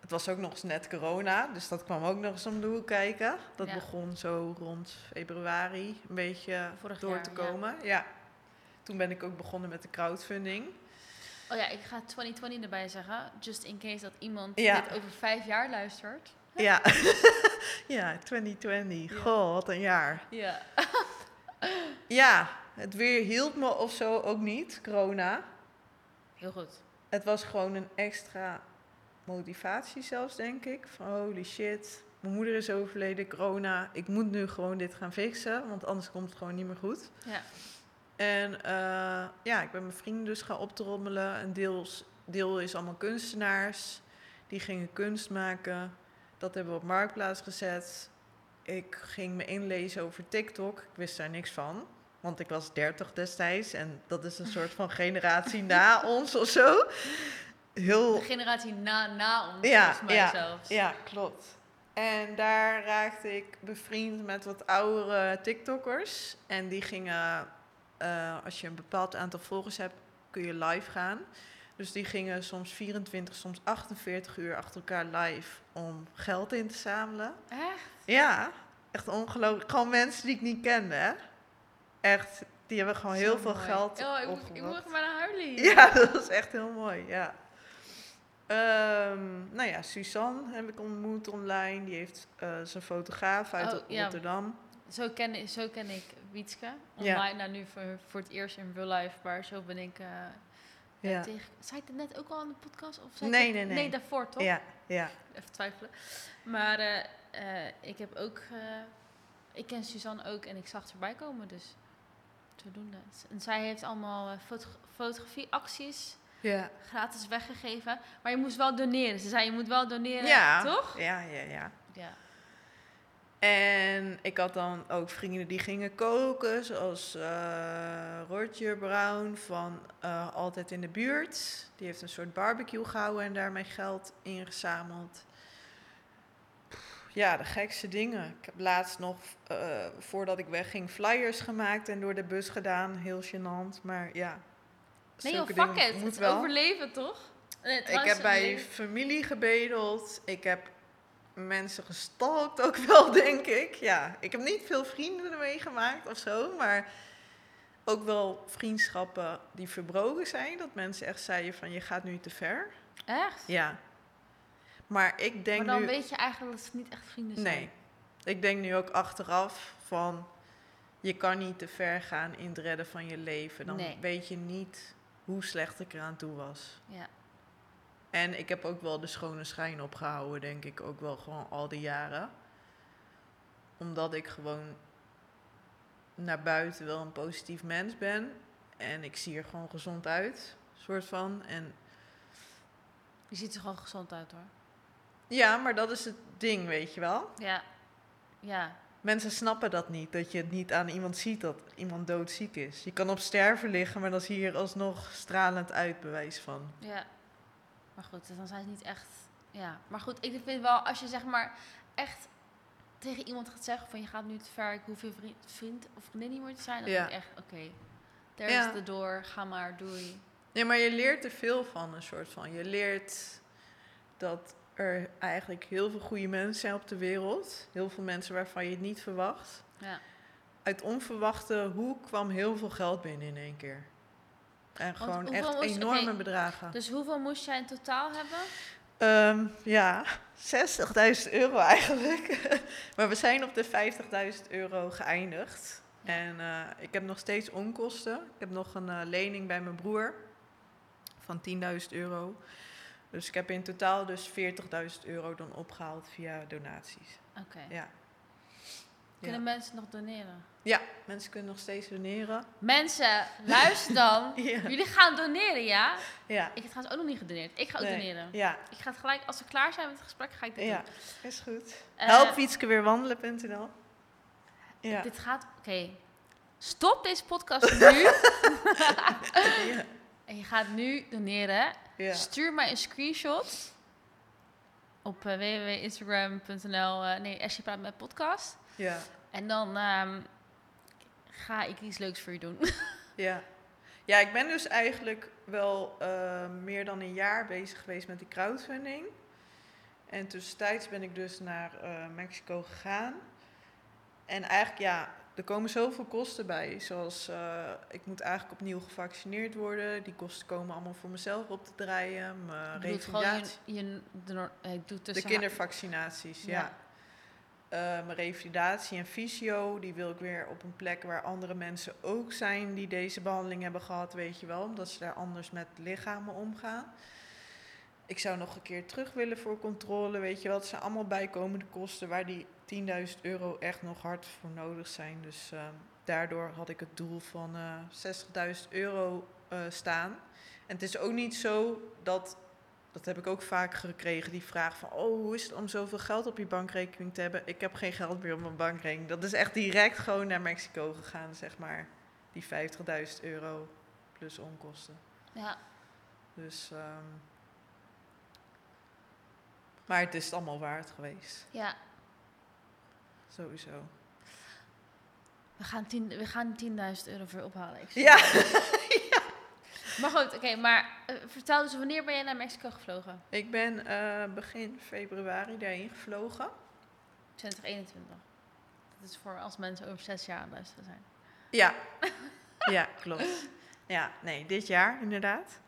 het was ook nog eens net corona, dus dat kwam ook nog eens om de hoek kijken. Dat Ja. begon zo rond februari een beetje Vorig door jaar, te ja. komen. Ja. Toen ben ik ook begonnen met de crowdfunding. Oh ja, ik ga 2020 erbij zeggen. Just in case dat iemand Ja. dit over vijf jaar luistert. Ja, ja 2020. Ja. Goh, wat een jaar. Ja. Ja, het weer hield me of zo ook niet, corona. Heel goed. Het was gewoon een extra motivatie zelfs, denk ik. Van holy shit, mijn moeder is overleden, corona. Ik moet nu gewoon dit gaan fixen, want anders komt het gewoon niet meer goed. Ja. En eh, ja, ik ben mijn vrienden dus gaan optrommelen. Een deels, deel is allemaal kunstenaars. Die gingen kunst maken. Dat hebben we op Marktplaats gezet. Ik ging me inlezen over TikTok. Ik wist daar niks van. Want ik was 30 destijds. En dat is een soort van generatie na ons of zo. Heel, De generatie na, na ons, Ja, volgens mij ja, zelfs. ja, klopt. En daar raakte ik bevriend met wat oudere TikTokkers. En die gingen, eh, als je een bepaald aantal volgers hebt, kun je live gaan. Dus die gingen soms 24, soms 48 uur achter elkaar live om geld in te zamelen. Echt? Ja, echt ongelooflijk. Gewoon mensen die ik niet kende, hè. Echt, die hebben gewoon heel veel mooi. geld Oh, ik, moet- ik moet bijna huilen. Ja, dat was echt heel mooi, ja. Ehm, nou ja, Suzanne heb ik ontmoet online. Die heeft eh zijn fotograaf uit Oh, ja. Zo ken, ik- zo ken ik Wietske. Ja. Online, nou nu voor, voor het eerst in real life, maar zo ben ik eh, eh, Ja. tegen... Zei het net ook al in de podcast? Of zei Nee, het- nee, nee. Nee, daarvoor toch? Ja, ja. Even twijfelen. Maar eh, eh, ik heb ook... eh, ik ken Suzanne ook en ik zag het erbij komen, dus zodoende. En zij heeft allemaal eh, foto fotografieacties Ja. gratis weggegeven. Maar je moest wel doneren. Ze zei, je moet wel doneren, Ja. toch? Ja, ja, ja. Ja. En ik had dan ook vrienden die gingen koken, zoals eh Roger Brown van eh, Altijd in de Buurt. Die heeft een soort barbecue gehouden en daarmee geld ingezameld. Ja, de gekste dingen. Ik heb laatst nog, eh, voordat ik wegging, flyers gemaakt en door de bus gedaan. Heel gênant, maar ja. Nee joh, fuck it. moet Het wel. overleven, toch? Nee, Ik heb bij familie gebedeld. Ik heb mensen gestalkt ook wel, denk ik. Ja, ik heb niet veel vrienden ermee gemaakt of zo, maar ook wel vriendschappen die verbroken zijn. Dat mensen echt zeiden van, je gaat nu te ver. Echt? Ja. Maar ik denk maar dan nu... weet je eigenlijk dat ze niet echt vrienden zijn. Nee. Ik denk nu ook achteraf van, je kan niet te ver gaan in het redden van je leven. Dan Nee. weet je niet hoe slecht ik eraan toe was. Ja. En ik heb ook wel de schone schijn opgehouden, denk ik, ook wel gewoon al die jaren. Omdat ik gewoon naar buiten wel een positief mens ben. En ik zie er gewoon gezond uit, soort van. En Je ziet er gewoon gezond uit hoor. ja, maar dat is het ding, weet je wel. Ja. Ja. Mensen snappen dat niet, dat je het niet aan iemand ziet dat iemand doodziek is. Je kan op sterven liggen, maar dan zie je er alsnog stralend uit, bewijs van. Ja. Maar goed, dan zijn ze niet echt... Ja. Maar goed, ik vind wel, als je zeg maar echt tegen iemand gaat zeggen van je gaat nu te ver, ik hoef je vriend, vriend of vriendin niet meer te zijn, dan Ja. denk ik echt, oké, daar Ja. is de door, ga maar, doei. Nee, maar je leert er veel van, een soort van. Je leert dat er eigenlijk heel veel goede mensen zijn op de wereld. Heel veel mensen waarvan je het niet verwacht. Ja. Uit onverwachte hoek kwam heel veel geld binnen in één keer. En gewoon echt moest- enorme bedragen. Dus hoeveel moest jij in totaal hebben? Ehm, ja, 60.000 euro eigenlijk. maar we zijn op de 50.000 euro geëindigd. En eh, ik heb nog steeds onkosten. Ik heb nog een eh, lening bij mijn broer van 10.000 euro. Dus ik heb in totaal dus 40.000 euro dan opgehaald via donaties. Oké. Ja. Kunnen mensen nog doneren? ja, mensen kunnen nog steeds doneren. Mensen, luister dan. Ja. Jullie gaan doneren, ja? Ja. Ik heb trouwens ook nog niet gedoneerd. Ik ga ook Nee. doneren. Ja, Ik ga het gelijk, als we klaar zijn met het gesprek, ga ik dit ja, doen. is goed. Eh, Helpwietskeweerwandelen.nl Ja. Dit gaat... Oké. Stop deze podcast nu. ja. en je gaat nu doneren. Stuur mij een screenshot op uh, www.instagram.nl. eh, nee, Asje praat met podcast. Ja. En dan ehm, ga ik iets leuks voor je doen. Ja. ja, ik ben dus eigenlijk wel eh, meer dan een jaar bezig geweest met die crowdfunding. En tussentijds ben ik dus naar eh, Mexico gegaan. En eigenlijk, ja, er komen zoveel kosten bij. Zoals, eh, ik moet eigenlijk opnieuw gevaccineerd worden. Die kosten komen allemaal voor mezelf op te draaien. Mijn Je doet gewoon je, je, de, eh, De tussen kindervaccinaties, ja. Ja. Eh, mijn revalidatie en fysio, die wil ik weer op een plek waar andere mensen ook zijn die deze behandeling hebben gehad, weet je wel, omdat ze daar anders met lichamen omgaan. Ik zou nog een keer terug willen voor controle, weet je wel. Het zijn allemaal bijkomende kosten waar die 10.000 euro echt nog hard voor nodig zijn. Dus eh, daardoor had ik het doel van eh 60.000 euro eh, staan. En het is ook niet zo dat dat heb ik ook vaak gekregen, die vraag van... oh, hoe is het om zoveel geld op je bankrekening te hebben? Ik heb geen geld meer op mijn bankrekening. Dat is echt direct gewoon naar Mexico gegaan, zeg maar. Die 50.000 euro plus onkosten. Ja, Dus... ehm, maar het is het allemaal waard geweest, ja. sowieso. We gaan, tien, we gaan 10.000 euro voor ophalen. Ik Ja. Maar goed, oké, maar eh, vertel dus, wanneer ben je naar Mexico gevlogen? ik ben eh, begin februari daarheen gevlogen. 2021. Dat is voor als mensen over zes jaar aan het luisteren zijn. Ja, ja, klopt. Ja, nee, dit jaar inderdaad.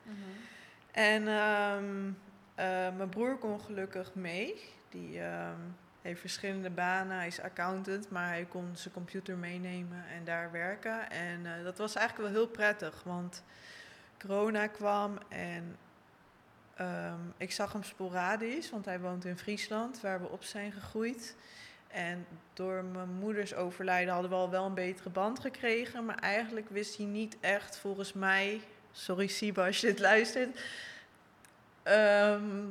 En ehm, eh, mijn broer kon gelukkig mee. Die ehm, heeft verschillende banen. Hij is accountant, maar hij kon zijn computer meenemen en daar werken. En dat was eigenlijk wel heel prettig, want corona kwam en ehm, ik zag hem sporadisch, want hij woont in Friesland, waar we op zijn gegroeid. En door mijn moeders overlijden hadden we al wel een betere band gekregen. Maar eigenlijk wist hij niet echt, volgens mij, sorry Siba als je dit luistert, ehm,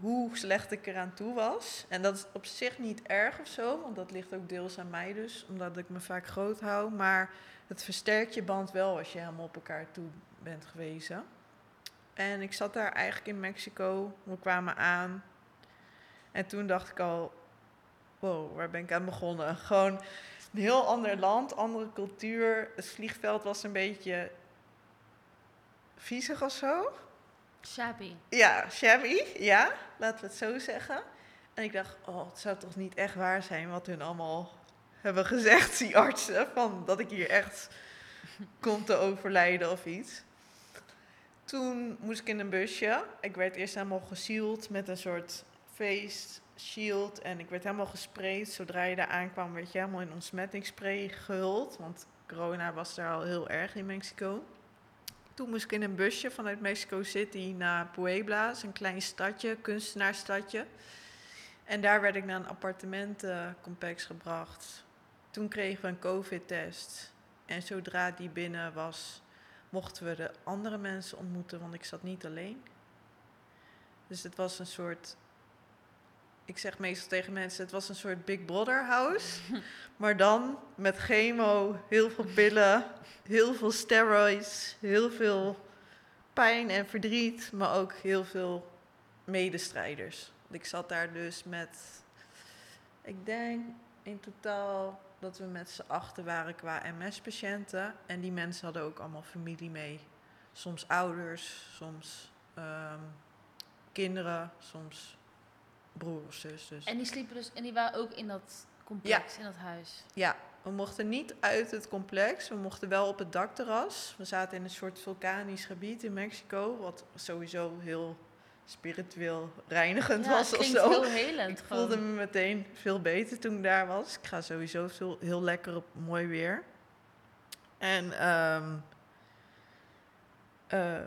hoe slecht ik eraan toe was. En dat is op zich niet erg of zo, want dat ligt ook deels aan mij dus, omdat ik me vaak groot hou. Maar het versterkt je band wel als je helemaal op elkaar toe bent gewezen. En ik zat daar eigenlijk in Mexico, we kwamen aan. En toen dacht ik al, wow, waar ben ik aan begonnen? Gewoon een heel ander land, andere cultuur. Het vliegveld was een beetje viezig of zo. Shabby. Ja, shabby, ja, laten we het zo zeggen. En ik dacht, oh, het zou toch niet echt waar zijn wat hun allemaal hebben gezegd, die artsen, van dat ik hier echt kom te overlijden of iets. Toen moest ik in een busje. Ik werd eerst helemaal gesield met een soort face shield. En ik werd helemaal gesprayed. Zodra je daar aankwam, werd je helemaal in ontsmettingsspray gehuld. Want corona was daar al heel erg in Mexico. Toen moest ik in een busje vanuit Mexico City naar Puebla. een klein stadje, kunstenaarsstadje. En daar werd ik naar een appartementencomplex gebracht. Toen kregen we een COVID-test. En zodra die binnen was, mochten we de andere mensen ontmoeten, want ik zat niet alleen. Dus het was een soort. Ik zeg meestal tegen mensen: het was een soort Big Brother house. maar dan met chemo, heel veel pillen, heel veel steroids, heel veel pijn en verdriet, maar ook heel veel medestrijders. Ik zat daar dus met, ik denk in totaal dat we met z'n achten waren qua MS-patiënten. En die mensen hadden ook allemaal familie mee. Soms ouders, soms ehm, kinderen, soms broer of zus. Dus. En die sliepen dus, en die waren ook in dat complex, in dat huis? Ja, we mochten niet uit het complex. We mochten wel op het dakterras. We zaten in een soort vulkanisch gebied in Mexico, wat sowieso heel spiritueel reinigend Ja, was het of zo. heel helend Ik gewoon. voelde me meteen veel beter toen ik daar was. Ik ga sowieso veel, heel lekker op mooi weer. En ehm, eh,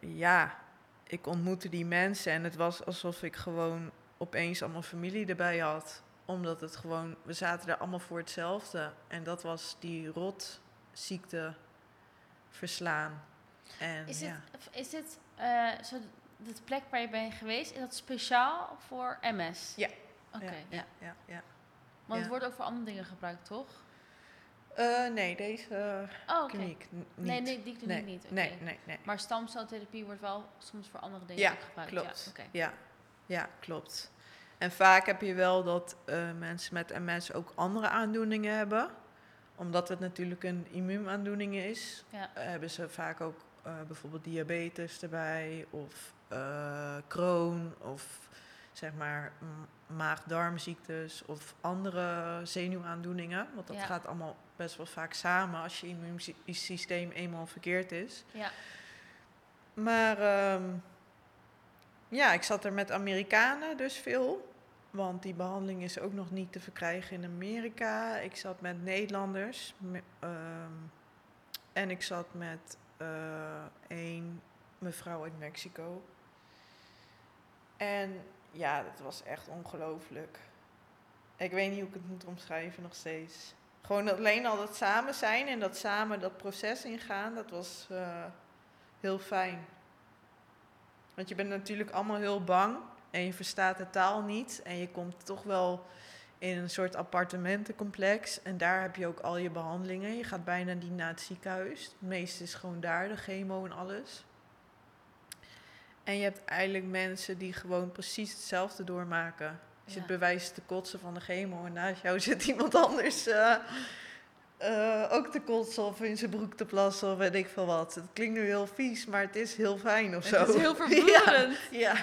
ja, ik ontmoette die mensen en het was alsof ik gewoon opeens allemaal familie erbij had. Omdat het gewoon, we zaten daar allemaal voor hetzelfde. En dat was die rotziekte verslaan. En Is ja. dit, is dit eh, zo, de plek waar je bent geweest, is dat speciaal voor MS? Ja. Oké, ja, ja, ja, ja. Want het wordt ook voor andere dingen gebruikt, toch? Eh, nee, deze Oh, oké. kliniek niet. Nee, nee, die kliniek nee, niet. nee, nee, nee. Maar stamceltherapie wordt wel soms voor andere dingen Ja, gebruikt. klopt. Ja, oké. Ja, ja, klopt. En vaak heb je wel dat eh, mensen met MS ook andere aandoeningen hebben. Omdat het natuurlijk een immuunaandoening is, Ja. eh, hebben ze vaak ook eh, bijvoorbeeld diabetes erbij, of eh Crohn, of zeg maar maag-darmziektes, of andere zenuwaandoeningen. Want dat Ja. gaat allemaal best wel vaak samen als je immuunsysteem eenmaal verkeerd is. ja. Maar ehm, ja, ik zat er met Amerikanen dus veel. Want die behandeling is ook nog niet te verkrijgen in Amerika. Ik zat met Nederlanders. me- ehm, en ik zat met eh één mevrouw uit Mexico. En ja, dat was echt ongelooflijk. Ik weet niet hoe ik het moet omschrijven nog steeds. Gewoon alleen al dat samen zijn en dat samen dat proces ingaan, dat was eh, heel fijn. Want je bent natuurlijk allemaal heel bang en je verstaat de taal niet. En je komt toch wel in een soort appartementencomplex. En daar heb je ook al je behandelingen. Je gaat bijna niet naar het ziekenhuis. Het meeste is gewoon daar, de chemo en alles. En je hebt eigenlijk mensen die gewoon precies hetzelfde doormaken. Je zit Ja. bewijs te kotsen van de chemo en naast jou zit iemand anders eh, eh, ook te kotsen of in zijn broek te plassen of weet ik veel wat. Het klinkt nu heel vies, maar het is heel fijn of zo. Het is heel vermoedend. Ja,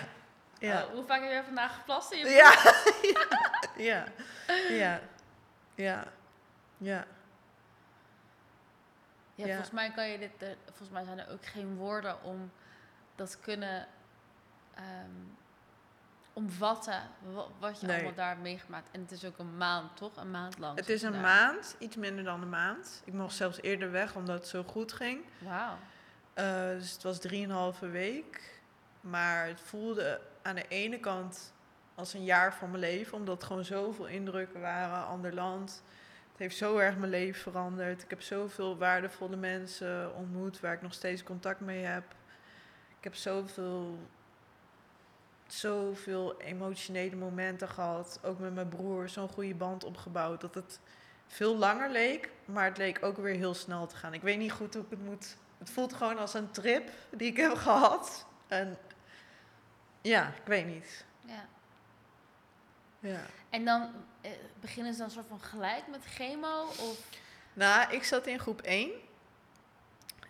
ja, Oh, hoe vaak heb jij vandaag geplast in je ja, ja, ja, ja, ja. Ja, Ja. volgens mij kan je dit. eh, volgens mij zijn er ook geen woorden om dat kunnen ehm, omvatten. wa- Wat je Nee. allemaal daar hebt meegemaakt. En het is ook een maand, toch? Een maand lang. Het is een daar. maand, iets minder dan een maand. Ik mocht zelfs eerder weg omdat het zo goed ging. Wauw. Eh, dus het was drieënhalve week. Maar het voelde aan de ene kant als een jaar van mijn leven, omdat gewoon zoveel indrukken waren, ander land. Het heeft zo erg mijn leven veranderd. Ik heb zoveel waardevolle mensen ontmoet waar ik nog steeds contact mee heb. Ik heb zoveel, zoveel emotionele momenten gehad. Ook met mijn broer, zo'n goede band opgebouwd. Dat het veel langer leek, maar het leek ook weer heel snel te gaan. Ik weet niet goed hoe ik het moet. Het voelt gewoon als een trip die ik heb gehad. En ja, ik weet niet. Ja. Ja. En dan eh, beginnen ze dan soort van gelijk met chemo? Of? Nou, ik zat in groep 1.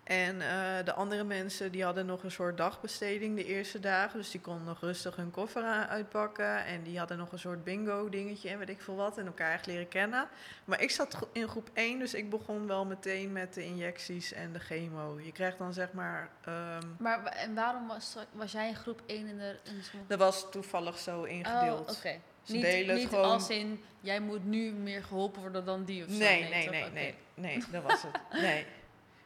En eh, de andere mensen die hadden nog een soort dagbesteding de eerste dagen. Dus die konden nog rustig hun koffer uitpakken. En die hadden nog een soort bingo dingetje en weet ik veel wat. En elkaar echt leren kennen. Maar ik zat in groep 1, dus ik begon wel meteen met de injecties en de chemo. Je krijgt dan zeg maar... ehm, Maar en waarom was, was jij in groep 1 in de... In de dat was toevallig zo ingedeeld. Oh, oké. Ze Niet, delen het niet gewoon- als in, jij moet nu meer geholpen worden dan die of zo. Nee, nee, nee, nee, nee, dat was het. Nee.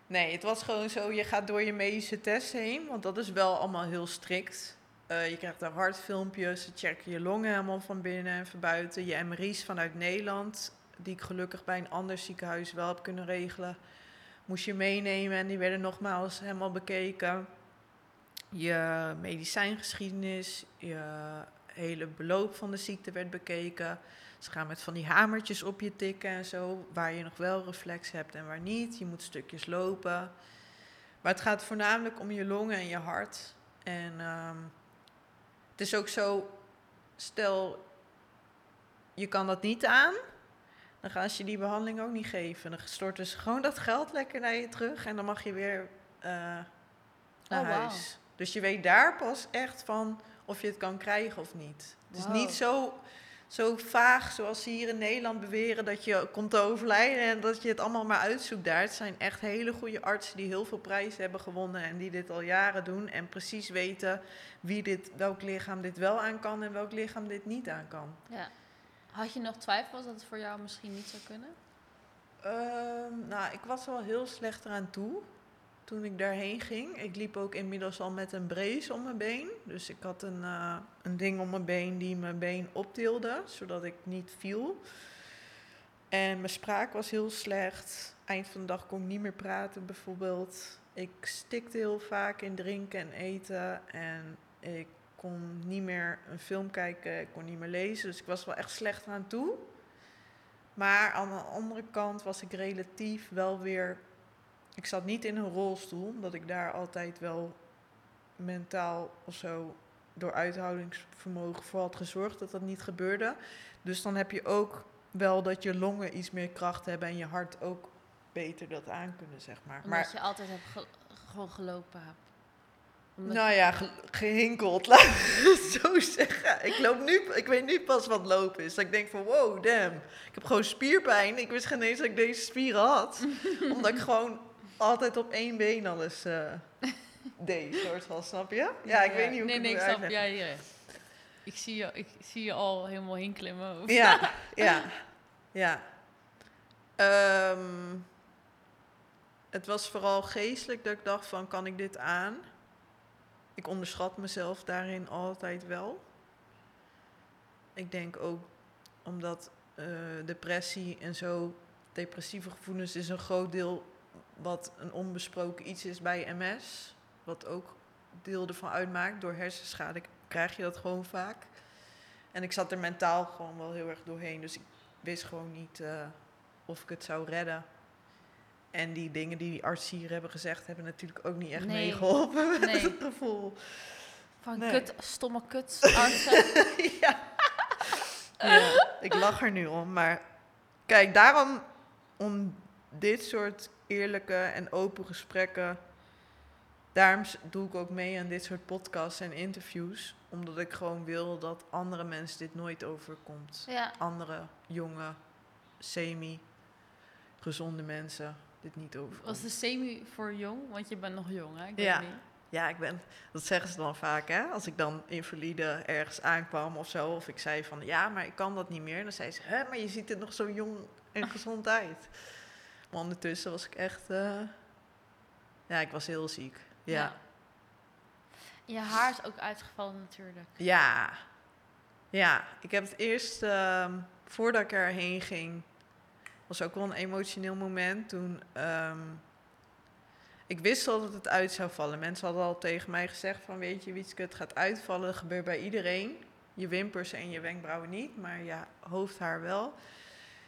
nee, het was gewoon zo, je gaat door je medische test heen, want dat is wel allemaal heel strikt. Eh, je krijgt daar hartfilmpjes, ze checken je longen helemaal van binnen en van buiten. Je MRI's vanuit Nederland, die ik gelukkig bij een ander ziekenhuis wel heb kunnen regelen, moest je meenemen en die werden nogmaals helemaal bekeken. Je medicijngeschiedenis, je hele beloop van de ziekte werd bekeken. Ze gaan met van die hamertjes op je tikken en zo, waar je nog wel reflex hebt en waar niet. Je moet stukjes lopen. Maar het gaat voornamelijk om je longen en je hart. En ehm, het is ook zo, stel je kan dat niet aan, dan gaan ze je die behandeling ook niet geven. Dan storten ze gewoon dat geld lekker naar je terug en dan mag je weer eh, naar Oh, huis. Dus je weet daar pas echt van of je het kan krijgen of niet. Het is Wow. niet zo, zo vaag zoals ze hier in Nederland beweren dat je komt te overlijden en dat je het allemaal maar uitzoekt daar. Het zijn echt hele goede artsen die heel veel prijzen hebben gewonnen en die dit al jaren doen en precies weten wie dit, welk lichaam dit wel aan kan en welk lichaam dit niet aan kan. Ja. Had je nog twijfels dat het voor jou misschien niet zou kunnen? Ehm, nou, ik was wel heel slecht eraan toe toen ik daarheen ging. Ik liep ook inmiddels al met een brace om mijn been. Dus ik had een, eh, een ding om mijn been die mijn been optilde, zodat ik niet viel. En mijn spraak was heel slecht. Eind van de dag kon ik niet meer praten bijvoorbeeld. Ik stikte heel vaak in drinken en eten. En ik kon niet meer een film kijken, ik kon niet meer lezen. Dus ik was wel echt slecht aan toe. Maar aan de andere kant was ik relatief wel weer. Ik zat niet in een rolstoel, omdat ik daar altijd wel mentaal of zo door uithoudingsvermogen voor had gezorgd dat dat niet gebeurde. Dus dan heb je ook wel dat je longen iets meer kracht hebben en je hart ook beter dat aan kunnen, zeg maar. Omdat maar je altijd hebt ge- gewoon gelopen hebt. Omdat nou ja, ge- gehinkeld, laat ik het zo zeggen. Ik, loop nu, ik weet nu pas wat lopen is. Dat ik denk van, wow, damn. Ik heb gewoon spierpijn. Ik wist geen eens dat ik deze spieren had. omdat ik gewoon altijd op één been alles eh, deed, soort van, snap je? Ja, ik weet niet hoe nee, ik nee, het ik moet snap. uitleggen. Ja, hier. Ik zie, je, ik zie je al helemaal hinklimmen. Of- Ja, ja, ja. Ehm, het was vooral geestelijk dat ik dacht van, kan ik dit aan? Ik onderschat mezelf daarin altijd wel. Ik denk ook omdat eh, depressie en zo, depressieve gevoelens is een groot deel wat een onbesproken iets is bij MS. Wat ook deel ervan uitmaakt. Door hersenschade krijg je dat gewoon vaak. En ik zat er mentaal gewoon wel heel erg doorheen. Dus ik wist gewoon niet eh, of ik het zou redden. En die dingen die die artsen hier hebben gezegd, hebben natuurlijk ook niet echt Nee. meegeholpen met Nee. het gevoel. Van Nee. kut, stomme kut, artsen. ja. ja, ik lach er nu om. Maar kijk, daarom om dit soort eerlijke en open gesprekken. Daarom doe ik ook mee aan dit soort podcasts en interviews. Omdat ik gewoon wil dat andere mensen dit nooit overkomt. ja. Andere jonge, semi-gezonde mensen dit niet overkomt. Was de semi voor jong? Want je bent nog jong, hè? Ik weet Ja. niet. Ja, ik ben, dat zeggen ze dan vaak, hè? Als ik dan invalide ergens aankwam of zo, of ik zei van ja, maar ik kan dat niet meer, dan zei ze, hè, maar je ziet er nog zo jong en gezond uit. Maar ondertussen was ik echt, eh, ja, ik was heel ziek. Ja. Je haar is ook uitgevallen natuurlijk. Ja. Ja, ik heb het eerst, ehm, voordat ik erheen ging, was ook wel een emotioneel moment. Toen, ehm, ik wist al dat het uit zou vallen. Mensen hadden al tegen mij gezegd van, weet je, Wietske, het gaat uitvallen. Dat gebeurt bij iedereen. Je wimpers en je wenkbrauwen niet, maar ja, hoofdhaar wel.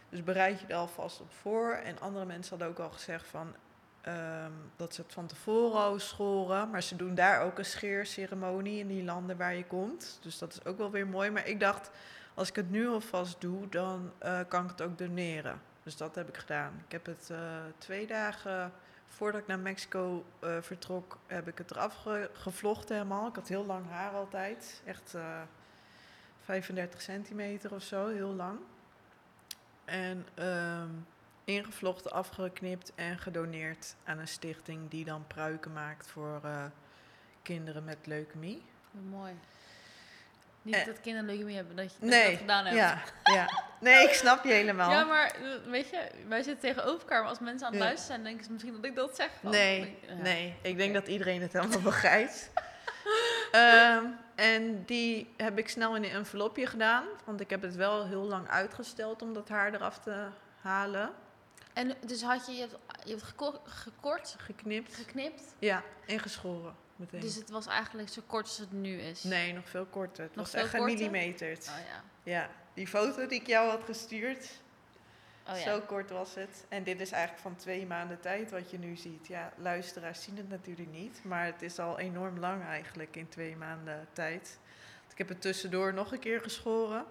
Dus bereid je er alvast op voor. En andere mensen hadden ook al gezegd van, ehm, dat ze het van tevoren al schoren. Maar ze doen daar ook een scheerceremonie in die landen waar je komt. Dus dat is ook wel weer mooi. Maar ik dacht, als ik het nu alvast doe, dan eh, kan ik het ook doneren. Dus dat heb ik gedaan. Ik heb het eh, twee dagen voordat ik naar Mexico eh, vertrok, heb ik het eraf ge- gevlochten helemaal. Ik had heel lang haar altijd. Echt eh 35 centimeter of zo, heel lang. En ehm, ingevlochten, afgeknipt en gedoneerd aan een stichting die dan pruiken maakt voor eh, kinderen met leukemie. Mooi. Niet dat kinderen leukemie hebben, dat je dat, Nee, dat gedaan hebt. ja, ja. Nee, ik snap je helemaal. Ja, maar eh, weet je, wij zitten tegenover elkaar, maar als mensen aan het Ja. luisteren zijn, denken ze misschien dat ik dat zeg. Nee, Ja. nee. Ik denk dat iedereen het helemaal begrijpt. Ehm, en die heb ik snel in een envelopje gedaan. Want ik heb het wel heel lang uitgesteld om dat haar eraf te halen. En dus had je, je hebt, je hebt geko- gekort, Geknipt. geknipt, Ja, en geschoren. Meteen. dus het was eigenlijk zo kort als het nu is. Nee, nog veel korter. Het Nog was veel echt gemillimeterd. Oh ja. Ja, die foto die ik jou had gestuurd, Oh ja. zo kort was het. En dit is eigenlijk van twee maanden tijd wat je nu ziet. Ja, luisteraars zien het natuurlijk niet, maar het is al enorm lang eigenlijk in twee maanden tijd. Ik heb het tussendoor nog een keer geschoren.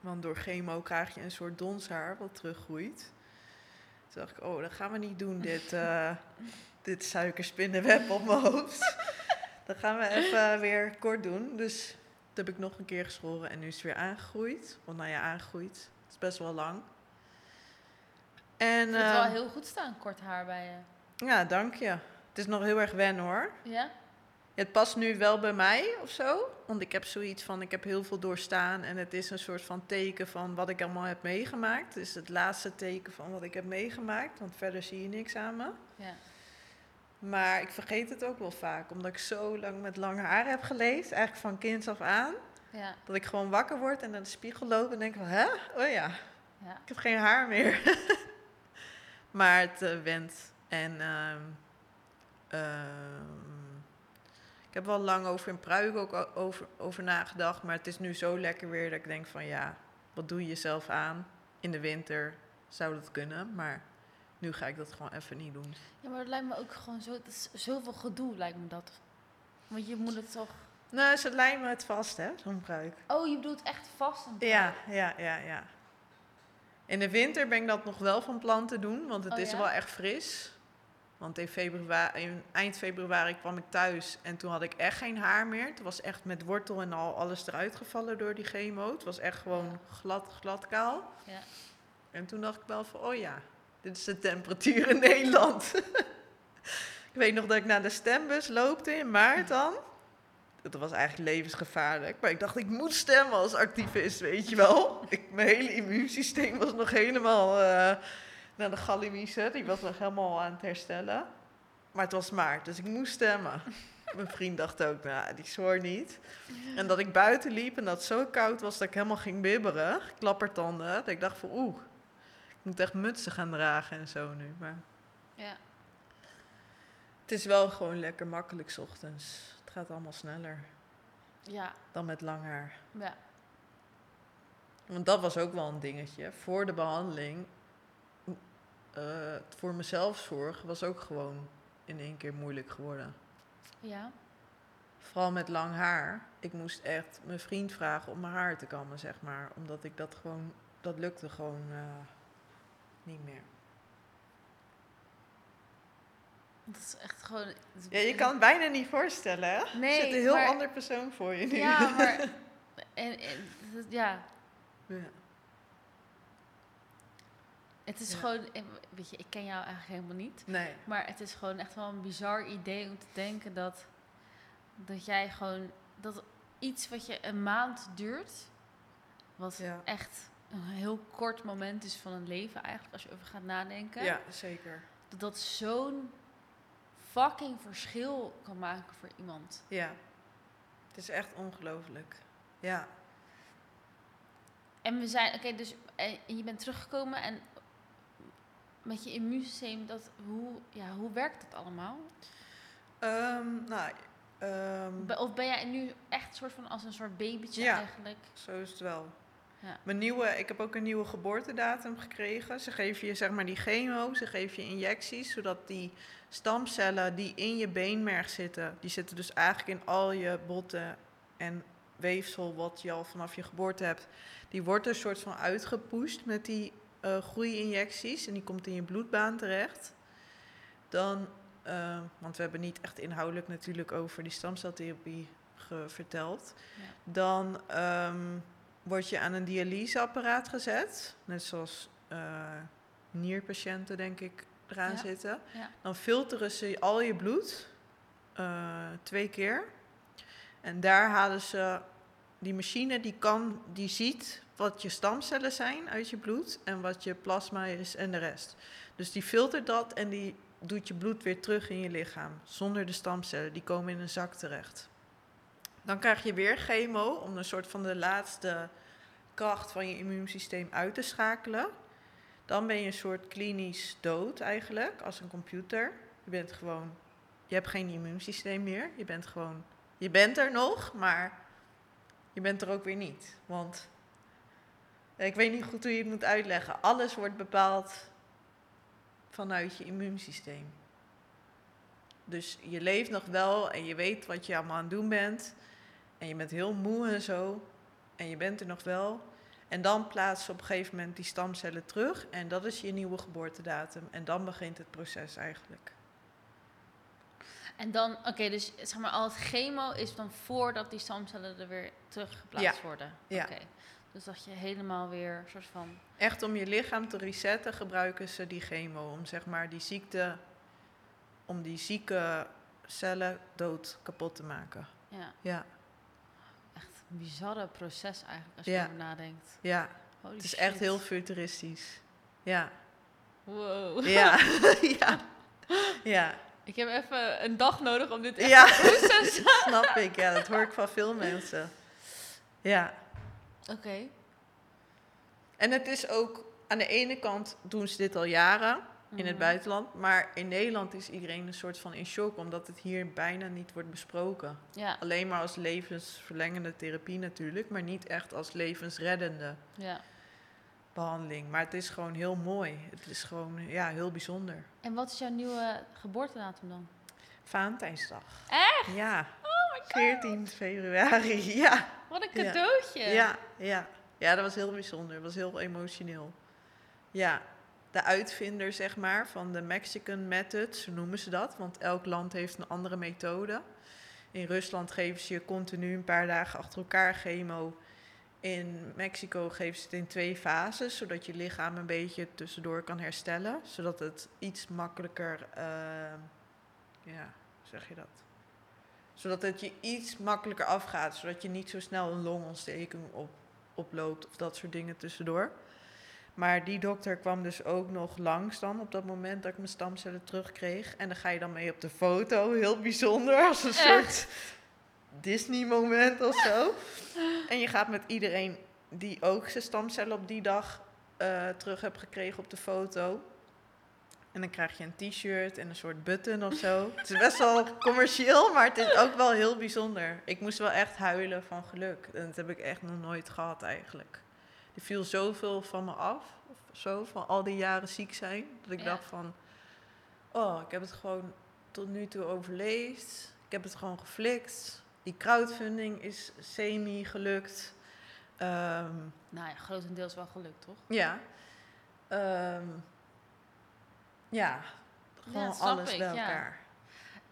Want door chemo krijg je een soort donshaar wat teruggroeit. Toen dacht ik, oh, dat gaan we niet doen, dit, eh, dit suikerspinnenweb op mijn hoofd. Dat gaan we even weer kort doen. Dus dat heb ik nog een keer geschoren en nu is het weer aangegroeid. Want nou ja, aangegroeid. Het is best wel lang. En het wel eh, heel goed staan, kort haar bij je. ja, dank je. Het is nog heel erg wennen hoor. Ja? Het past nu wel bij mij of zo. Want ik heb zoiets van, ik heb heel veel doorstaan. En het is een soort van teken van wat ik allemaal heb meegemaakt. Het is het laatste teken van wat ik heb meegemaakt. Want verder zie je niks aan me. Ja. Maar ik vergeet het ook wel vaak. Omdat ik zo lang met lang haar heb geleefd. Eigenlijk van kinds af aan. Ja. Dat ik gewoon wakker word en naar de spiegel loop en denk van, hè? Oh ja, Ja. ik heb geen haar meer. maar het eh, went. En ehm, ehm, ik heb wel lang over een pruik ook over, over nagedacht. Maar het is nu zo lekker weer dat ik denk van, ja, wat doe je jezelf aan? In de winter zou dat kunnen, maar nu ga ik dat gewoon even niet doen. ja, maar het lijkt me ook gewoon zo... Is zoveel gedoe, lijkt me dat. Want je moet het toch... Nou, ze lijmen het vast, hè, zo'n pruik. Oh, je bedoelt echt vast een Ja, ja, ja, ja. In de winter ben ik dat nog wel van plan te doen, want het Oh is ja? wel echt fris. Want in februari, in eind februari kwam ik thuis en toen had ik echt geen haar meer. Het was echt met wortel en al alles eruit gevallen door die chemo. Het was echt gewoon glad, glad kaal. Ja. En toen dacht ik wel van, oh ja, dit is de temperatuur in Nederland. ik weet nog dat ik naar de stembus loopte in maart dan. Dat was eigenlijk levensgevaarlijk. Maar ik dacht, ik moet stemmen als activist, weet je wel. Ik, mijn hele immuunsysteem was nog helemaal eh, naar de gallimiezen. Die was nog helemaal aan het herstellen. Maar het was maart, dus ik moest stemmen. Mijn vriend dacht ook, nou, die zwoer niet. En dat ik buiten liep en dat het zo koud was dat ik helemaal ging bibberen. Klappertanden. Dat ik dacht van, oeh, ik moet echt mutsen gaan dragen en zo nu. Maar Ja. het is wel gewoon lekker makkelijk 's ochtends. Het gaat allemaal sneller Ja. dan met lang haar. Ja. Want dat was ook wel een dingetje. Voor de behandeling, eh, voor mezelf zorg, was ook gewoon in één keer moeilijk geworden. Ja. Vooral met lang haar. Ik moest echt mijn vriend vragen om mijn haar te kammen, zeg maar. Omdat ik dat gewoon, dat lukte gewoon eh, niet meer. Dat is echt gewoon... Ja, je kan het bijna niet voorstellen, hè? Nee, er zit een heel maar- ander persoon voor je nu. Ja, maar... En, ja, Ja. het is Ja. gewoon... Weet je, ik ken jou eigenlijk helemaal niet. Nee. Maar het is gewoon echt wel een bizar idee om te denken dat, dat jij gewoon, dat iets wat je een maand duurt, wat Ja. echt een heel kort moment is van een leven eigenlijk, als je over gaat nadenken, Ja, zeker. dat dat zo'n fucking verschil kan maken voor iemand. Ja. Het is echt ongelooflijk. Ja. En we zijn, oké, dus en je bent teruggekomen en met je immuunsysteem, dat, hoe, ja, hoe werkt dat allemaal? Ehm, nou, ehm, Be- Of ben jij nu echt soort van als een soort babytje Ja. eigenlijk? zo is het wel. Ja. Mijn nieuwe, ik heb ook een nieuwe geboortedatum gekregen. Ze geven je zeg maar die chemo, ze geven je injecties, zodat die stamcellen die in je beenmerg zitten, die zitten dus eigenlijk in al je botten en weefsel wat je al vanaf je geboorte hebt, die wordt er soort van uitgepusht met die eh groeiinjecties en die komt in je bloedbaan terecht. Dan, eh, want we hebben niet echt inhoudelijk natuurlijk over die stamceltherapie verteld. Ja. Dan ehm, word je aan een dialyseapparaat gezet. Net zoals eh, nierpatiënten, denk ik, eraan Ja. zitten. Ja. Dan filteren ze al je bloed eh, twee keer. En daar halen ze die machine, die, kan, die ziet wat je stamcellen zijn uit je bloed en wat je plasma is en de rest. Dus die filtert dat en die doet je bloed weer terug in je lichaam. Zonder de stamcellen, die komen in een zak terecht. Dan krijg je weer chemo om een soort van de laatste kracht van je immuunsysteem uit te schakelen. Dan ben je een soort klinisch dood eigenlijk, als een computer. Je bent gewoon, je hebt geen immuunsysteem meer. Je bent gewoon, je bent er nog, maar je bent er ook weer niet. Want ik weet niet goed hoe je het moet uitleggen. Alles wordt bepaald vanuit je immuunsysteem. Dus je leeft nog wel en je weet wat je allemaal aan het doen bent. En je bent heel moe en zo. En je bent er nog wel. En dan plaatsen op een gegeven moment die stamcellen terug. En dat is je nieuwe geboortedatum. En dan begint het proces eigenlijk. En dan, oké, dus zeg maar al het chemo is dan voordat die stamcellen er weer teruggeplaatst worden. Ja. Oké. Dus dat je helemaal weer soort van. Echt om je lichaam te resetten gebruiken ze die chemo. Om zeg maar die ziekte, om die zieke cellen dood kapot te maken. Ja, Ja, bizarre proces eigenlijk als je Ja. erover nadenkt. ja. Holy Het is shit. echt heel futuristisch. Ja, Wow. ja, ja. Ja, Ik heb even een dag nodig om dit echt Ja. te snap ik. Ja, dat hoor ik van veel mensen. Ja. Oké. En het is ook, aan de ene kant doen ze dit al jaren in het Mhm. buitenland. Maar in Nederland is iedereen een soort van in shock, omdat het hier bijna niet wordt besproken. Ja, Alleen maar als levensverlengende therapie natuurlijk, maar niet echt als levensreddende ja. behandeling. Maar het is gewoon heel mooi. Het is gewoon ja, heel bijzonder. En wat is jouw nieuwe geboortedatum dan? Valentijnsdag. Echt? Ja. 14 februari. Ja. Wat een Ja. cadeautje. Ja, ja. Ja, dat was heel bijzonder. Dat was heel emotioneel. Ja, de uitvinder, zeg maar, van de Mexican method, zo noemen ze dat. Want elk land heeft een andere methode. In Rusland geven ze je continu een paar dagen achter elkaar chemo. In Mexico geven ze het in twee fases, zodat je lichaam een beetje tussendoor kan herstellen. Zodat het iets makkelijker, eh, ja, zeg je dat? Zodat het je iets makkelijker afgaat, zodat je niet zo snel een longontsteking op, oploopt of dat soort dingen tussendoor. Maar die dokter kwam dus ook nog langs dan op dat moment dat ik mijn stamcellen terugkreeg. En dan ga je dan mee op de foto, heel bijzonder, als een soort Disney-moment of zo. En je gaat met iedereen die ook zijn stamcellen op die dag eh, terug heeft gekregen op de foto. En dan krijg je een t-shirt en een soort button of zo. Het is best wel commercieel, maar het is ook wel heel bijzonder. Ik moest wel echt huilen van geluk. En dat heb ik echt nog nooit gehad eigenlijk. Er viel zoveel van me af, of zo, van al die jaren ziek zijn. Dat ik Ja. dacht van, oh, ik heb het gewoon tot nu toe overleefd. Ik heb het gewoon geflikt. Die crowdfunding is semi gelukt. Ehm, Nou ja, grotendeels wel gelukt, toch? ja. Ehm, ja, gewoon alles ik, bij ja. elkaar.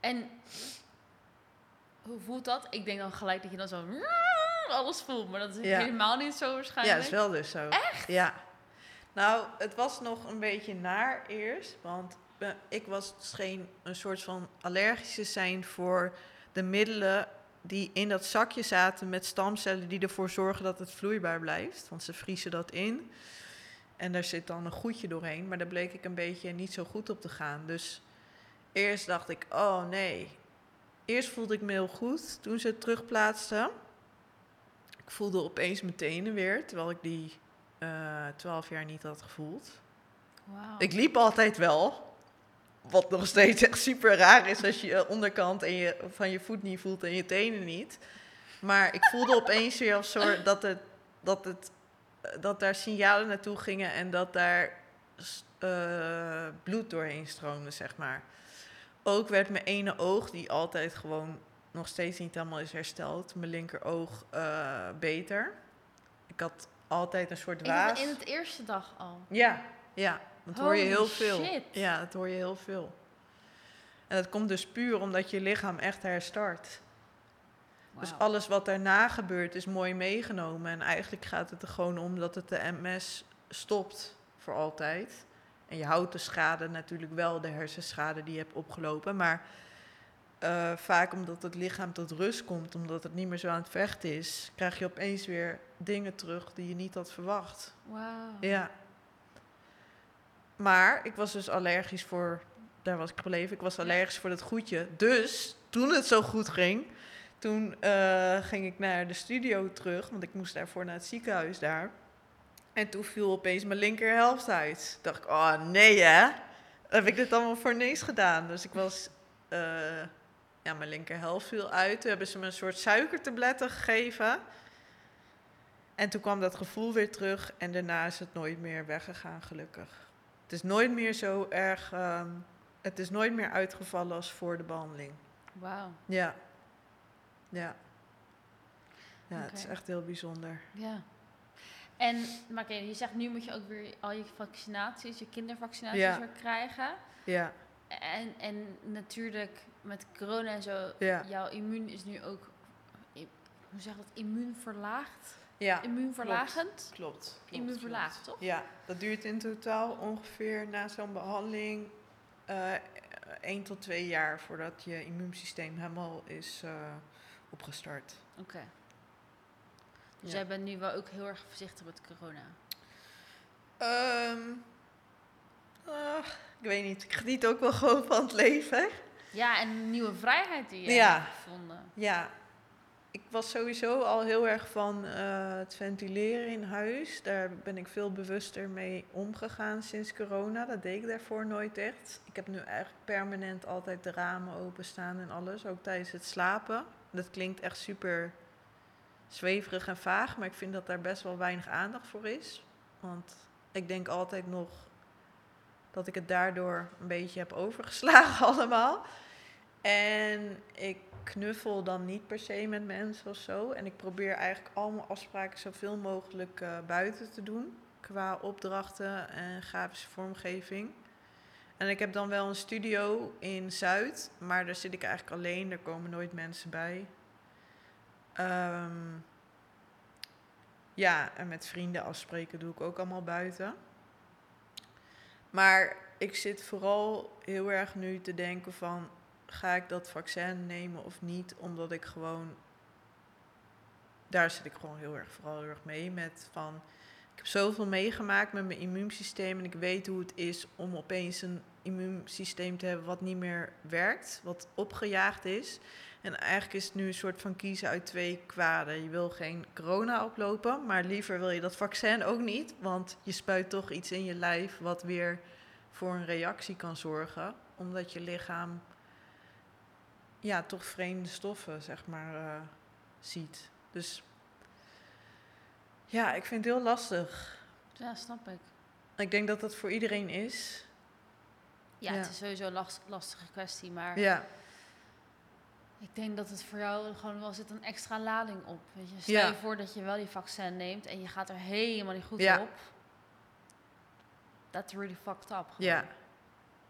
En hoe voelt dat? Ik denk dan gelijk dat je dan zo alles voelt, maar dat is Ja. helemaal niet zo Ja, waarschijnlijk. dat is wel dus zo. Echt? Ja. Nou, het was nog een beetje naar eerst, want eh, ik was scheen een soort van allergische zijn voor de middelen die in dat zakje zaten met stamcellen die ervoor zorgen dat het vloeibaar blijft. Want ze vriezen dat in. En daar zit dan een goedje doorheen, maar daar bleek ik een beetje niet zo goed op te gaan. Dus eerst dacht ik, oh nee. Eerst voelde ik me heel goed toen ze het terugplaatsten. Ik voelde opeens mijn tenen weer, terwijl ik die eh, twaalf jaar niet had gevoeld. Ik liep altijd wel. Wat nog steeds echt super raar is als je je onderkant en je, van je voet niet voelt en je tenen niet. Maar ik voelde opeens weer als soort dat, het, dat, het, dat daar signalen naartoe gingen en dat daar eh, bloed doorheen stroomde, zeg maar. Ook werd mijn ene oog, die altijd gewoon nog steeds niet helemaal is hersteld, mijn linkeroog eh, beter. Ik had altijd een soort waas. in het eerste dag al. Ja, ja. Dat hoor je heel veel. shit. Ja, dat hoor je heel veel. En dat komt dus puur omdat je lichaam echt herstart. Dus alles wat daarna gebeurt is mooi meegenomen. En eigenlijk gaat het er gewoon om dat het de MS stopt voor altijd. En je houdt de schade natuurlijk wel, de hersenschade die je hebt opgelopen. Maar eh, vaak omdat het lichaam tot rust komt, omdat het niet meer zo aan het vechten is, krijg je opeens weer dingen terug die je niet had verwacht. Wauw. Ja. Maar ik was dus allergisch voor, daar was ik gebleven, ik was allergisch voor dat goedje. Dus toen het zo goed ging, toen eh, ging ik naar de studio terug, want ik moest daarvoor naar het ziekenhuis daar. En toen viel opeens mijn linkerhelft uit. Dacht ik, oh nee hè, heb ik dit allemaal voor niks gedaan. Dus ik was, eh, ja, mijn linkerhelft viel uit. Toen hebben ze me een soort suikertabletten gegeven. En toen kwam dat gevoel weer terug en daarna is het nooit meer weggegaan, gelukkig. Het is nooit meer zo erg, ehm, het is nooit meer uitgevallen als voor de behandeling. Wauw. Ja. Ja. Ja, het is echt heel bijzonder. Ja. En, maar je zegt nu moet je ook weer al je vaccinaties, je kindervaccinaties Ja. weer krijgen. Ja, En, en natuurlijk met corona en zo, Ja. jouw immuun is nu ook, hoe zeg je dat, immuunverlaagd? ja. Immuunverlagend? Klopt. Immuunverlaagd, toch? Ja, dat duurt in totaal ongeveer na zo'n behandeling eh 1 tot 2 jaar voordat je immuunsysteem helemaal is eh, opgestart. Oké. Dus Ja. jij bent nu wel ook heel erg voorzichtig met corona. Ehm, ah, ik weet niet, ik geniet ook wel gewoon van het leven. Ja, en een nieuwe vrijheid die je Ja. hebt gevonden. Ja, ik was sowieso al heel erg van eh, het ventileren in huis. Daar ben ik veel bewuster mee omgegaan sinds corona. Dat deed ik daarvoor nooit echt. Ik heb nu eigenlijk permanent altijd de ramen openstaan en alles, ook tijdens het slapen. Dat klinkt echt super zweverig en vaag, maar ik vind dat daar best wel weinig aandacht voor is. Want ik denk altijd nog dat ik het daardoor een beetje heb overgeslagen allemaal. En ik knuffel dan niet per se met mensen of zo. En ik probeer eigenlijk al mijn afspraken zoveel mogelijk eh, buiten te doen. Qua opdrachten en grafische vormgeving. En ik heb dan wel een studio in Zuid. Maar daar zit ik eigenlijk alleen. Er komen nooit mensen bij. Ehm, ja, en met vrienden afspreken doe ik ook allemaal buiten. Maar ik zit vooral heel erg nu te denken van ga ik dat vaccin nemen of niet? Omdat ik gewoon. Daar zit ik gewoon heel erg, vooral heel erg mee. Met van. Ik heb zoveel meegemaakt met mijn immuunsysteem. En ik weet hoe het is om opeens een immuunsysteem te hebben wat niet meer werkt. Wat opgejaagd is. En eigenlijk is het nu een soort van kiezen uit twee kwaden. Je wil geen corona oplopen, maar liever wil je dat vaccin ook niet. Want je spuit toch iets in je lijf wat weer voor een reactie kan zorgen. Omdat je lichaam ja, toch vreemde stoffen, zeg maar, eh, ziet. Dus ja, ik vind het heel lastig. Ja, snap ik. Ik denk dat dat voor iedereen is. Ja, Ja. het is sowieso een last- lastige kwestie, maar Ja, ik denk dat het voor jou gewoon wel zit een extra lading op. Weet je, stel Ja. je voor dat je wel die vaccin neemt en je gaat er helemaal niet goed Ja. op. That's really fucked up. gewoon. ja.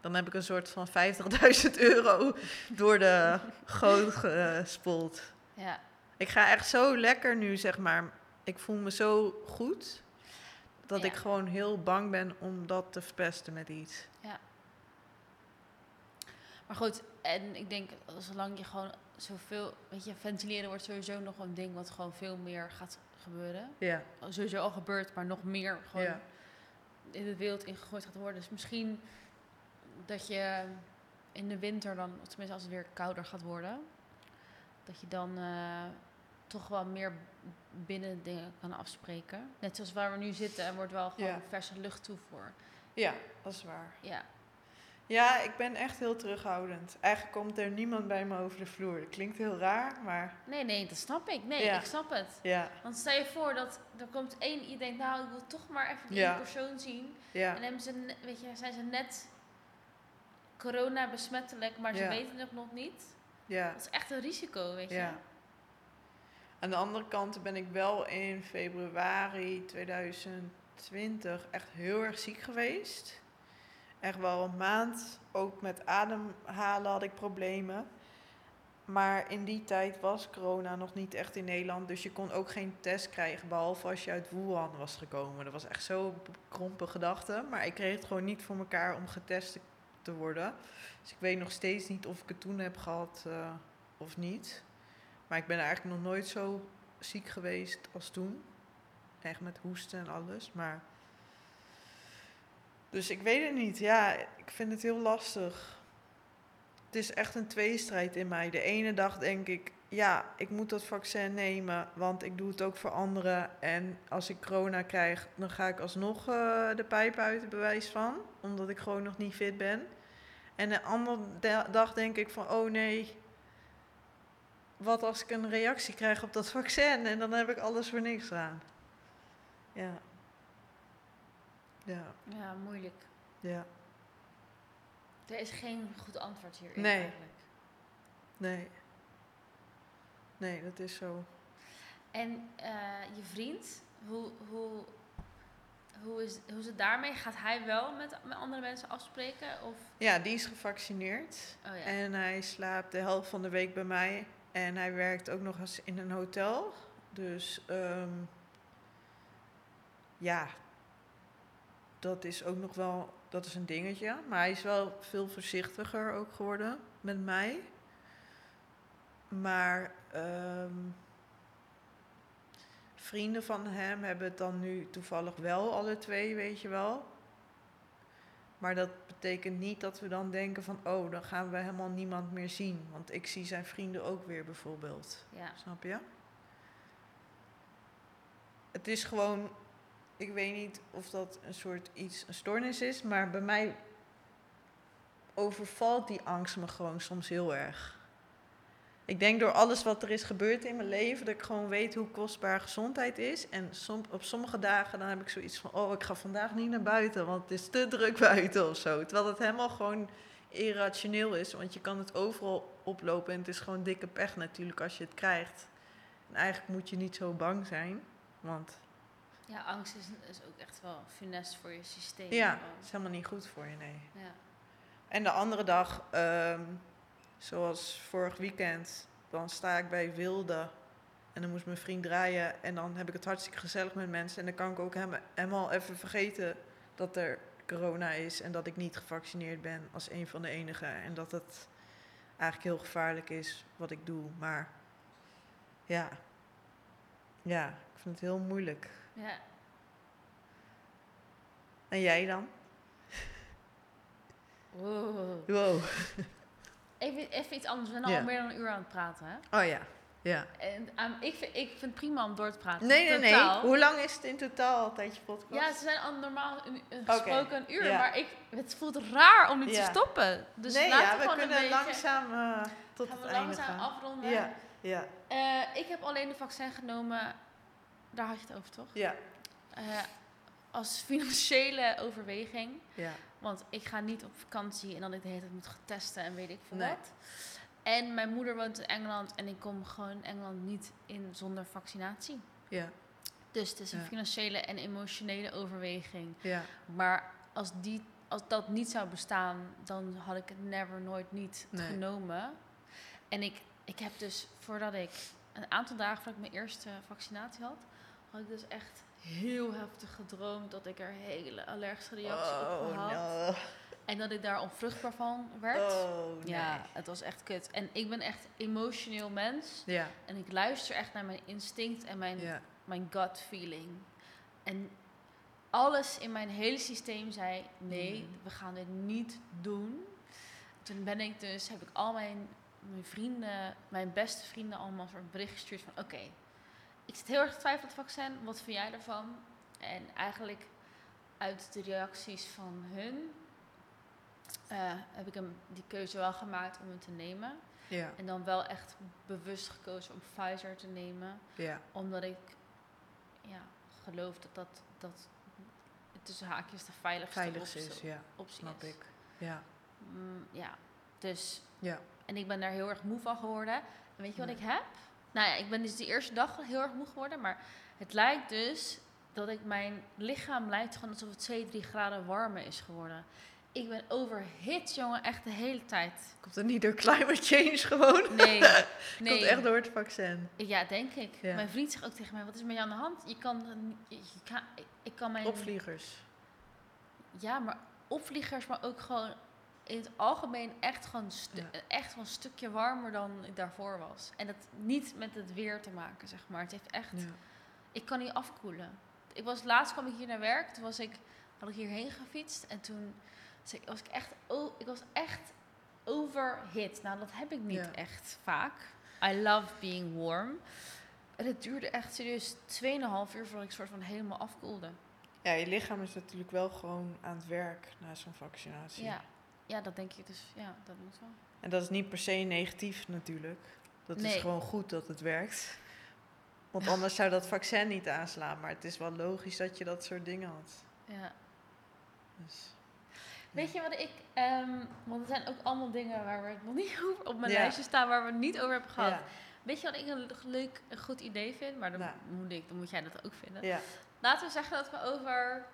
Dan heb ik een soort van 50.000 euro door de goot gespoeld. Ja, Ik ga echt zo lekker nu, zeg maar. Ik voel me zo goed. Dat Ja. ik gewoon heel bang ben om dat te verpesten met iets. maar goed, en ik denk zolang je gewoon zoveel, weet je, ventileren wordt sowieso nog een ding wat gewoon veel meer gaat gebeuren. Ja, Sowieso al gebeurt, maar nog meer gewoon ja, in de wereld ingegooid gaat worden. Dus misschien dat je in de winter dan, tenminste als het weer kouder gaat worden, dat je dan eh, toch wel meer binnen dingen kan afspreken. Net zoals waar we nu zitten, er wordt wel gewoon Ja. verse lucht toevoer. Ja, dat is waar. Ja, Ja, ik ben echt heel terughoudend. Eigenlijk komt er niemand bij me over de vloer. Dat klinkt heel raar, maar nee, nee, dat snap ik. Nee, Ja. ik snap het. ja, Want stel je voor dat er komt één, je denkt, nou, ik wil toch maar even die Ja. persoon zien. ja, En hebben ze, weet je, zijn ze net corona besmettelijk, maar ze weten het nog niet. ja. Dat is echt een risico, weet je. Ja. Aan de andere kant ben ik wel in februari 2020 echt heel erg ziek geweest. Echt wel een maand. Ook met ademhalen had ik problemen. Maar in die tijd was corona nog niet echt in Nederland. Dus je kon ook geen test krijgen. Behalve als je uit Wuhan was gekomen. Dat was echt zo'n krompe gedachte. Maar ik kreeg het gewoon niet voor elkaar om getest te worden. Dus ik weet nog steeds niet of ik het toen heb gehad eh, of niet. Maar ik ben eigenlijk nog nooit zo ziek geweest als toen. Echt met hoesten en alles. Maar. Dus ik weet het niet. Ja, ik vind het heel lastig. Het is echt een tweestrijd in mij. De ene dag denk ik, ja, ik moet dat vaccin nemen, want ik doe het ook voor anderen. En als ik corona krijg, dan ga ik alsnog eh, de pijp uit, bewijs van. Omdat ik gewoon nog niet fit ben. En de andere da- dag denk ik van, oh nee, wat als ik een reactie krijg op dat vaccin en dan heb ik alles voor niks aan. Ja. Ja, Ja, moeilijk. ja. Er is geen goed antwoord hierin Nee. eigenlijk. Nee. Nee, dat is zo. En eh, je vriend, hoe, hoe, hoe, is, hoe is het daarmee? Gaat hij wel met, met andere mensen afspreken? Of, Ja, die is gevaccineerd. oh ja. En hij slaapt de helft van de week bij mij. En hij werkt ook nog eens in een hotel. Dus ehm, ja, dat is ook nog wel, dat is een dingetje. Maar hij is wel veel voorzichtiger ook geworden met mij. Maar ehm, vrienden van hem hebben het dan nu toevallig wel alle twee, weet je wel. Maar dat betekent niet dat we dan denken van, oh, dan gaan we helemaal niemand meer zien. Want ik zie zijn vrienden ook weer bijvoorbeeld. ja. Snap je? Het is gewoon, ik weet niet of dat een soort iets, een stoornis is, maar bij mij overvalt die angst me gewoon soms heel erg. Ik denk door alles wat er is gebeurd in mijn leven, dat ik gewoon weet hoe kostbaar gezondheid is. En op sommige dagen dan heb ik zoiets van, oh, ik ga vandaag niet naar buiten, want het is te druk buiten of zo. Terwijl het helemaal gewoon irrationeel is, want je kan het overal oplopen en het is gewoon dikke pech natuurlijk als je het krijgt. En eigenlijk moet je niet zo bang zijn, want ja, angst is, is ook echt wel funest voor je systeem. ja, het is helemaal niet goed voor je, nee. ja. En de andere dag, ehm, zoals vorig weekend, dan sta ik bij Wilde. En dan moest mijn vriend draaien. En dan heb ik het hartstikke gezellig met mensen. En dan kan ik ook hem- helemaal even vergeten dat er corona is. En dat ik niet gevaccineerd ben als een van de enigen. En dat het eigenlijk heel gevaarlijk is wat ik doe. Maar ja, ja ik vind het heel moeilijk. Ja. En jij dan? Wow. Wow. Even, even iets anders. We zijn al meer dan een uur aan het praten. Hè? Oh ja, ja. En, ehm, ik, vind, ik vind het prima om door te praten. Nee, nee, nee. Hoe lang is het in totaal altijd je podcast? Ja, ze zijn al normaal een, gesproken een uur, ja. maar ik, het voelt raar om niet Ja. te stoppen. Dus nee, laten ja, we we gewoon kunnen een beetje, langzaam eh, tot gaan het we einde langzaam gaan. afronden. Ja, ja, Eh, ik heb alleen de vaccin genomen, daar had je het over toch? ja, Eh, als financiële overweging. ja. Want ik ga niet op vakantie en dan ik de hele tijd moet getesten en weet ik veel Nee. wat. En mijn moeder woont in Engeland en ik kom gewoon in Engeland niet in zonder vaccinatie. ja, Dus het is een Ja. financiële en emotionele overweging. ja, Maar als, die, als dat niet zou bestaan, dan had ik het never nooit niet Nee. genomen. En ik, ik heb dus voordat ik een aantal dagen voordat ik mijn eerste vaccinatie had, had ik dus echt heel heftig gedroomd dat ik er hele allergische reacties op Oh, had. no. En dat ik daar onvruchtbaar van werd. Oh, nee. Ja, het was echt kut. En ik ben echt emotioneel mens. Ja, En ik luister echt naar mijn instinct en mijn, ja, mijn gut feeling. En alles in mijn hele systeem zei: nee, Mm. we gaan dit niet doen. toen ben ik dus, heb ik al mijn, mijn vrienden, mijn beste vrienden allemaal een bericht gestuurd van oké, ik zit heel erg te twijfelen op het vaccin, wat vind jij ervan? En eigenlijk uit de reacties van hun eh, heb ik hem die keuze wel gemaakt om hem te nemen. Ja, En dan wel echt bewust gekozen om Pfizer te nemen. ja, Omdat ik ja, geloof dat dat, dat tussen haakjes de veiligste veiligst optie, is, ja, optie snap is. ik. Ja, Mm, ja, dus... ja, En ik ben daar heel erg moe van geworden. En weet je wat ik heb? Nou ja, ik ben dus die eerste dag heel erg moe geworden. Maar het lijkt dus dat ik mijn lichaam lijkt gewoon alsof het 2, 3 graden warmer is geworden. Ik ben overhit, jongen, echt de hele tijd. komt het niet door climate change gewoon? Nee, nee. Komt echt door het vaccin. Ja, denk ik. Ja. Mijn vriend zegt ook tegen mij, wat is met je aan de hand? Je kan, je, je kan, ik kan mijn... Opvliegers. Ja, maar opvliegers, maar ook gewoon in het algemeen echt gewoon, Ja. echt gewoon een stukje warmer dan ik daarvoor was. En dat niet met het weer te maken, zeg maar. Het heeft echt... Ja. Ik kan niet afkoelen. Ik was, laatst kwam ik hier naar werk, toen was ik, had ik hierheen gefietst en toen was ik, was ik echt, o- ik was echt overhit. Nou, dat heb ik niet Ja. echt vaak. I love being warm. En het duurde echt serieus 2,5 uur voordat ik soort van helemaal afkoelde. ja, je lichaam is natuurlijk wel gewoon aan het werk na zo'n vaccinatie. Ja, ja, dat denk ik dus. Ja, dat moet wel. En dat is niet per se negatief natuurlijk. Dat Nee. is gewoon goed dat het werkt. Want anders zou dat vaccin niet aanslaan. Maar het is wel logisch dat je dat soort dingen had. Ja. Dus, Weet je wat ik... ehm, want er zijn ook allemaal dingen waar we het nog niet over op mijn Ja. lijstje staan, waar we het niet over hebben gehad. ja. Weet je wat ik een leuk, een goed idee vind? Maar dan, Nou. moet ik, dan moet jij dat ook vinden. ja. Laten we zeggen dat we over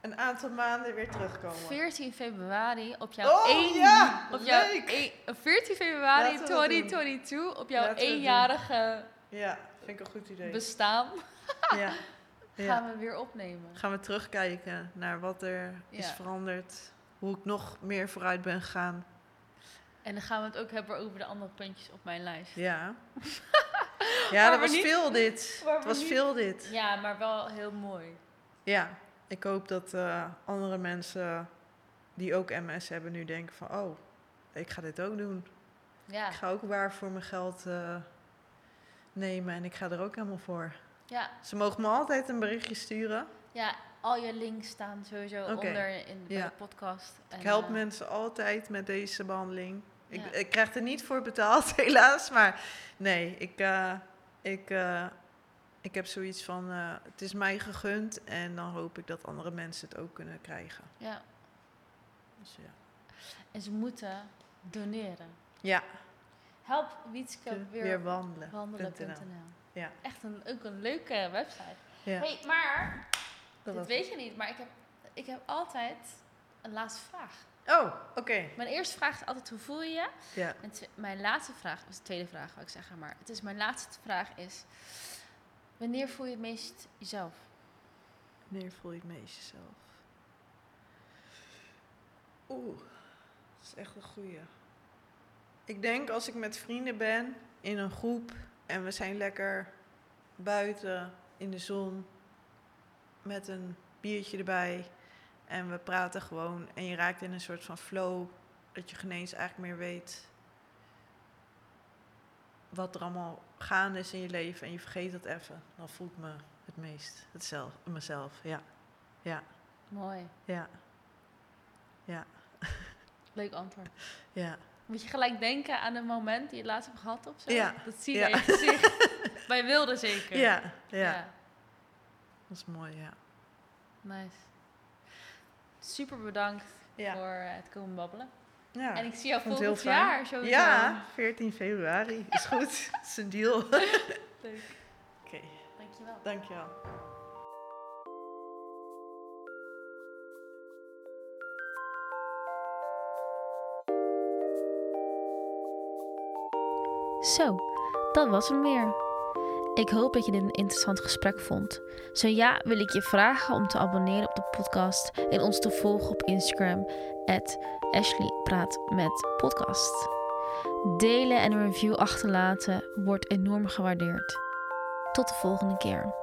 Een aantal maanden weer terugkomen. 14 februari op jouw Oh, 1... ja, op jouw leuk. één- 14 februari Laten we dat doen. 2022 op jouw Laten eenjarige Ja, vind ik een goed idee. bestaan ja. gaan ja. we weer opnemen. Gaan we terugkijken naar wat er is veranderd. Hoe ik nog meer vooruit ben gegaan. En dan gaan we het ook hebben over de andere puntjes op mijn lijst. Ja. Ja, dat was niet- veel dit. Het was niet- veel dit. Ja, maar wel heel mooi. Ja, ik hoop dat eh, andere mensen die ook MS hebben nu denken van... Oh, ik ga dit ook doen. Ja, Ik ga ook waar voor mijn geld eh, nemen en ik ga er ook helemaal voor. ja, Ze mogen me altijd een berichtje sturen. ja, al je links staan sowieso onder in Ja. de podcast. En, Ik help eh, mensen altijd met deze behandeling. Ik, Ja. ik krijg er niet voor betaald, helaas. Maar nee, ik, ik, ik heb zoiets van... eh, het is mij gegund en dan hoop ik dat andere mensen het ook kunnen krijgen. Ja, Dus ja. en ze moeten doneren. Ja, Help Wietske weer, weer, wandelen. wandelen.nl. Ja. Echt een, ook een leuke website. Ja, hey, maar, dat dit weet je niet, maar ik heb, ik heb altijd een laatste vraag. Oh, oké. Mijn eerste vraag is altijd hoe voel je je? Ja. En mijn laatste vraag, was de tweede vraag wou ik zeggen, maar het is mijn laatste vraag is, wanneer voel je het meest jezelf? Wanneer voel je het meest jezelf? Oeh, dat is echt een goeie. Ik denk als ik met vrienden ben in een groep en we zijn lekker buiten in de zon met een biertje erbij en we praten gewoon en je raakt in een soort van flow dat je geen eens eigenlijk meer weet wat er allemaal gaande is in je leven en je vergeet dat even, dan voel ik me het meest het zelf, mezelf. Ja, ja, Mooi, ja, ja, leuk antwoord. ja. Moet je gelijk denken aan een moment die je laatst hebt gehad of zo? Ja, Dat zie je ja. in je gezicht. Bij Wilde zeker. Ja, ja, dat is mooi, ja. Nice. Super bedankt Ja, voor het komen babbelen. Ja. En ik zie jou volgend jaar sowieso. Ja, 14 februari. Is goed. Dat is een deal. Oké, Leuk. Dankjewel. dankjewel. Zo, dat was hem weer. Ik hoop dat je dit een interessant gesprek vond. Zo ja, wil ik je vragen om te abonneren op de podcast en ons te volgen op Instagram, Ashley Praat met Podcast. Delen en een review achterlaten wordt enorm gewaardeerd. Tot de volgende keer.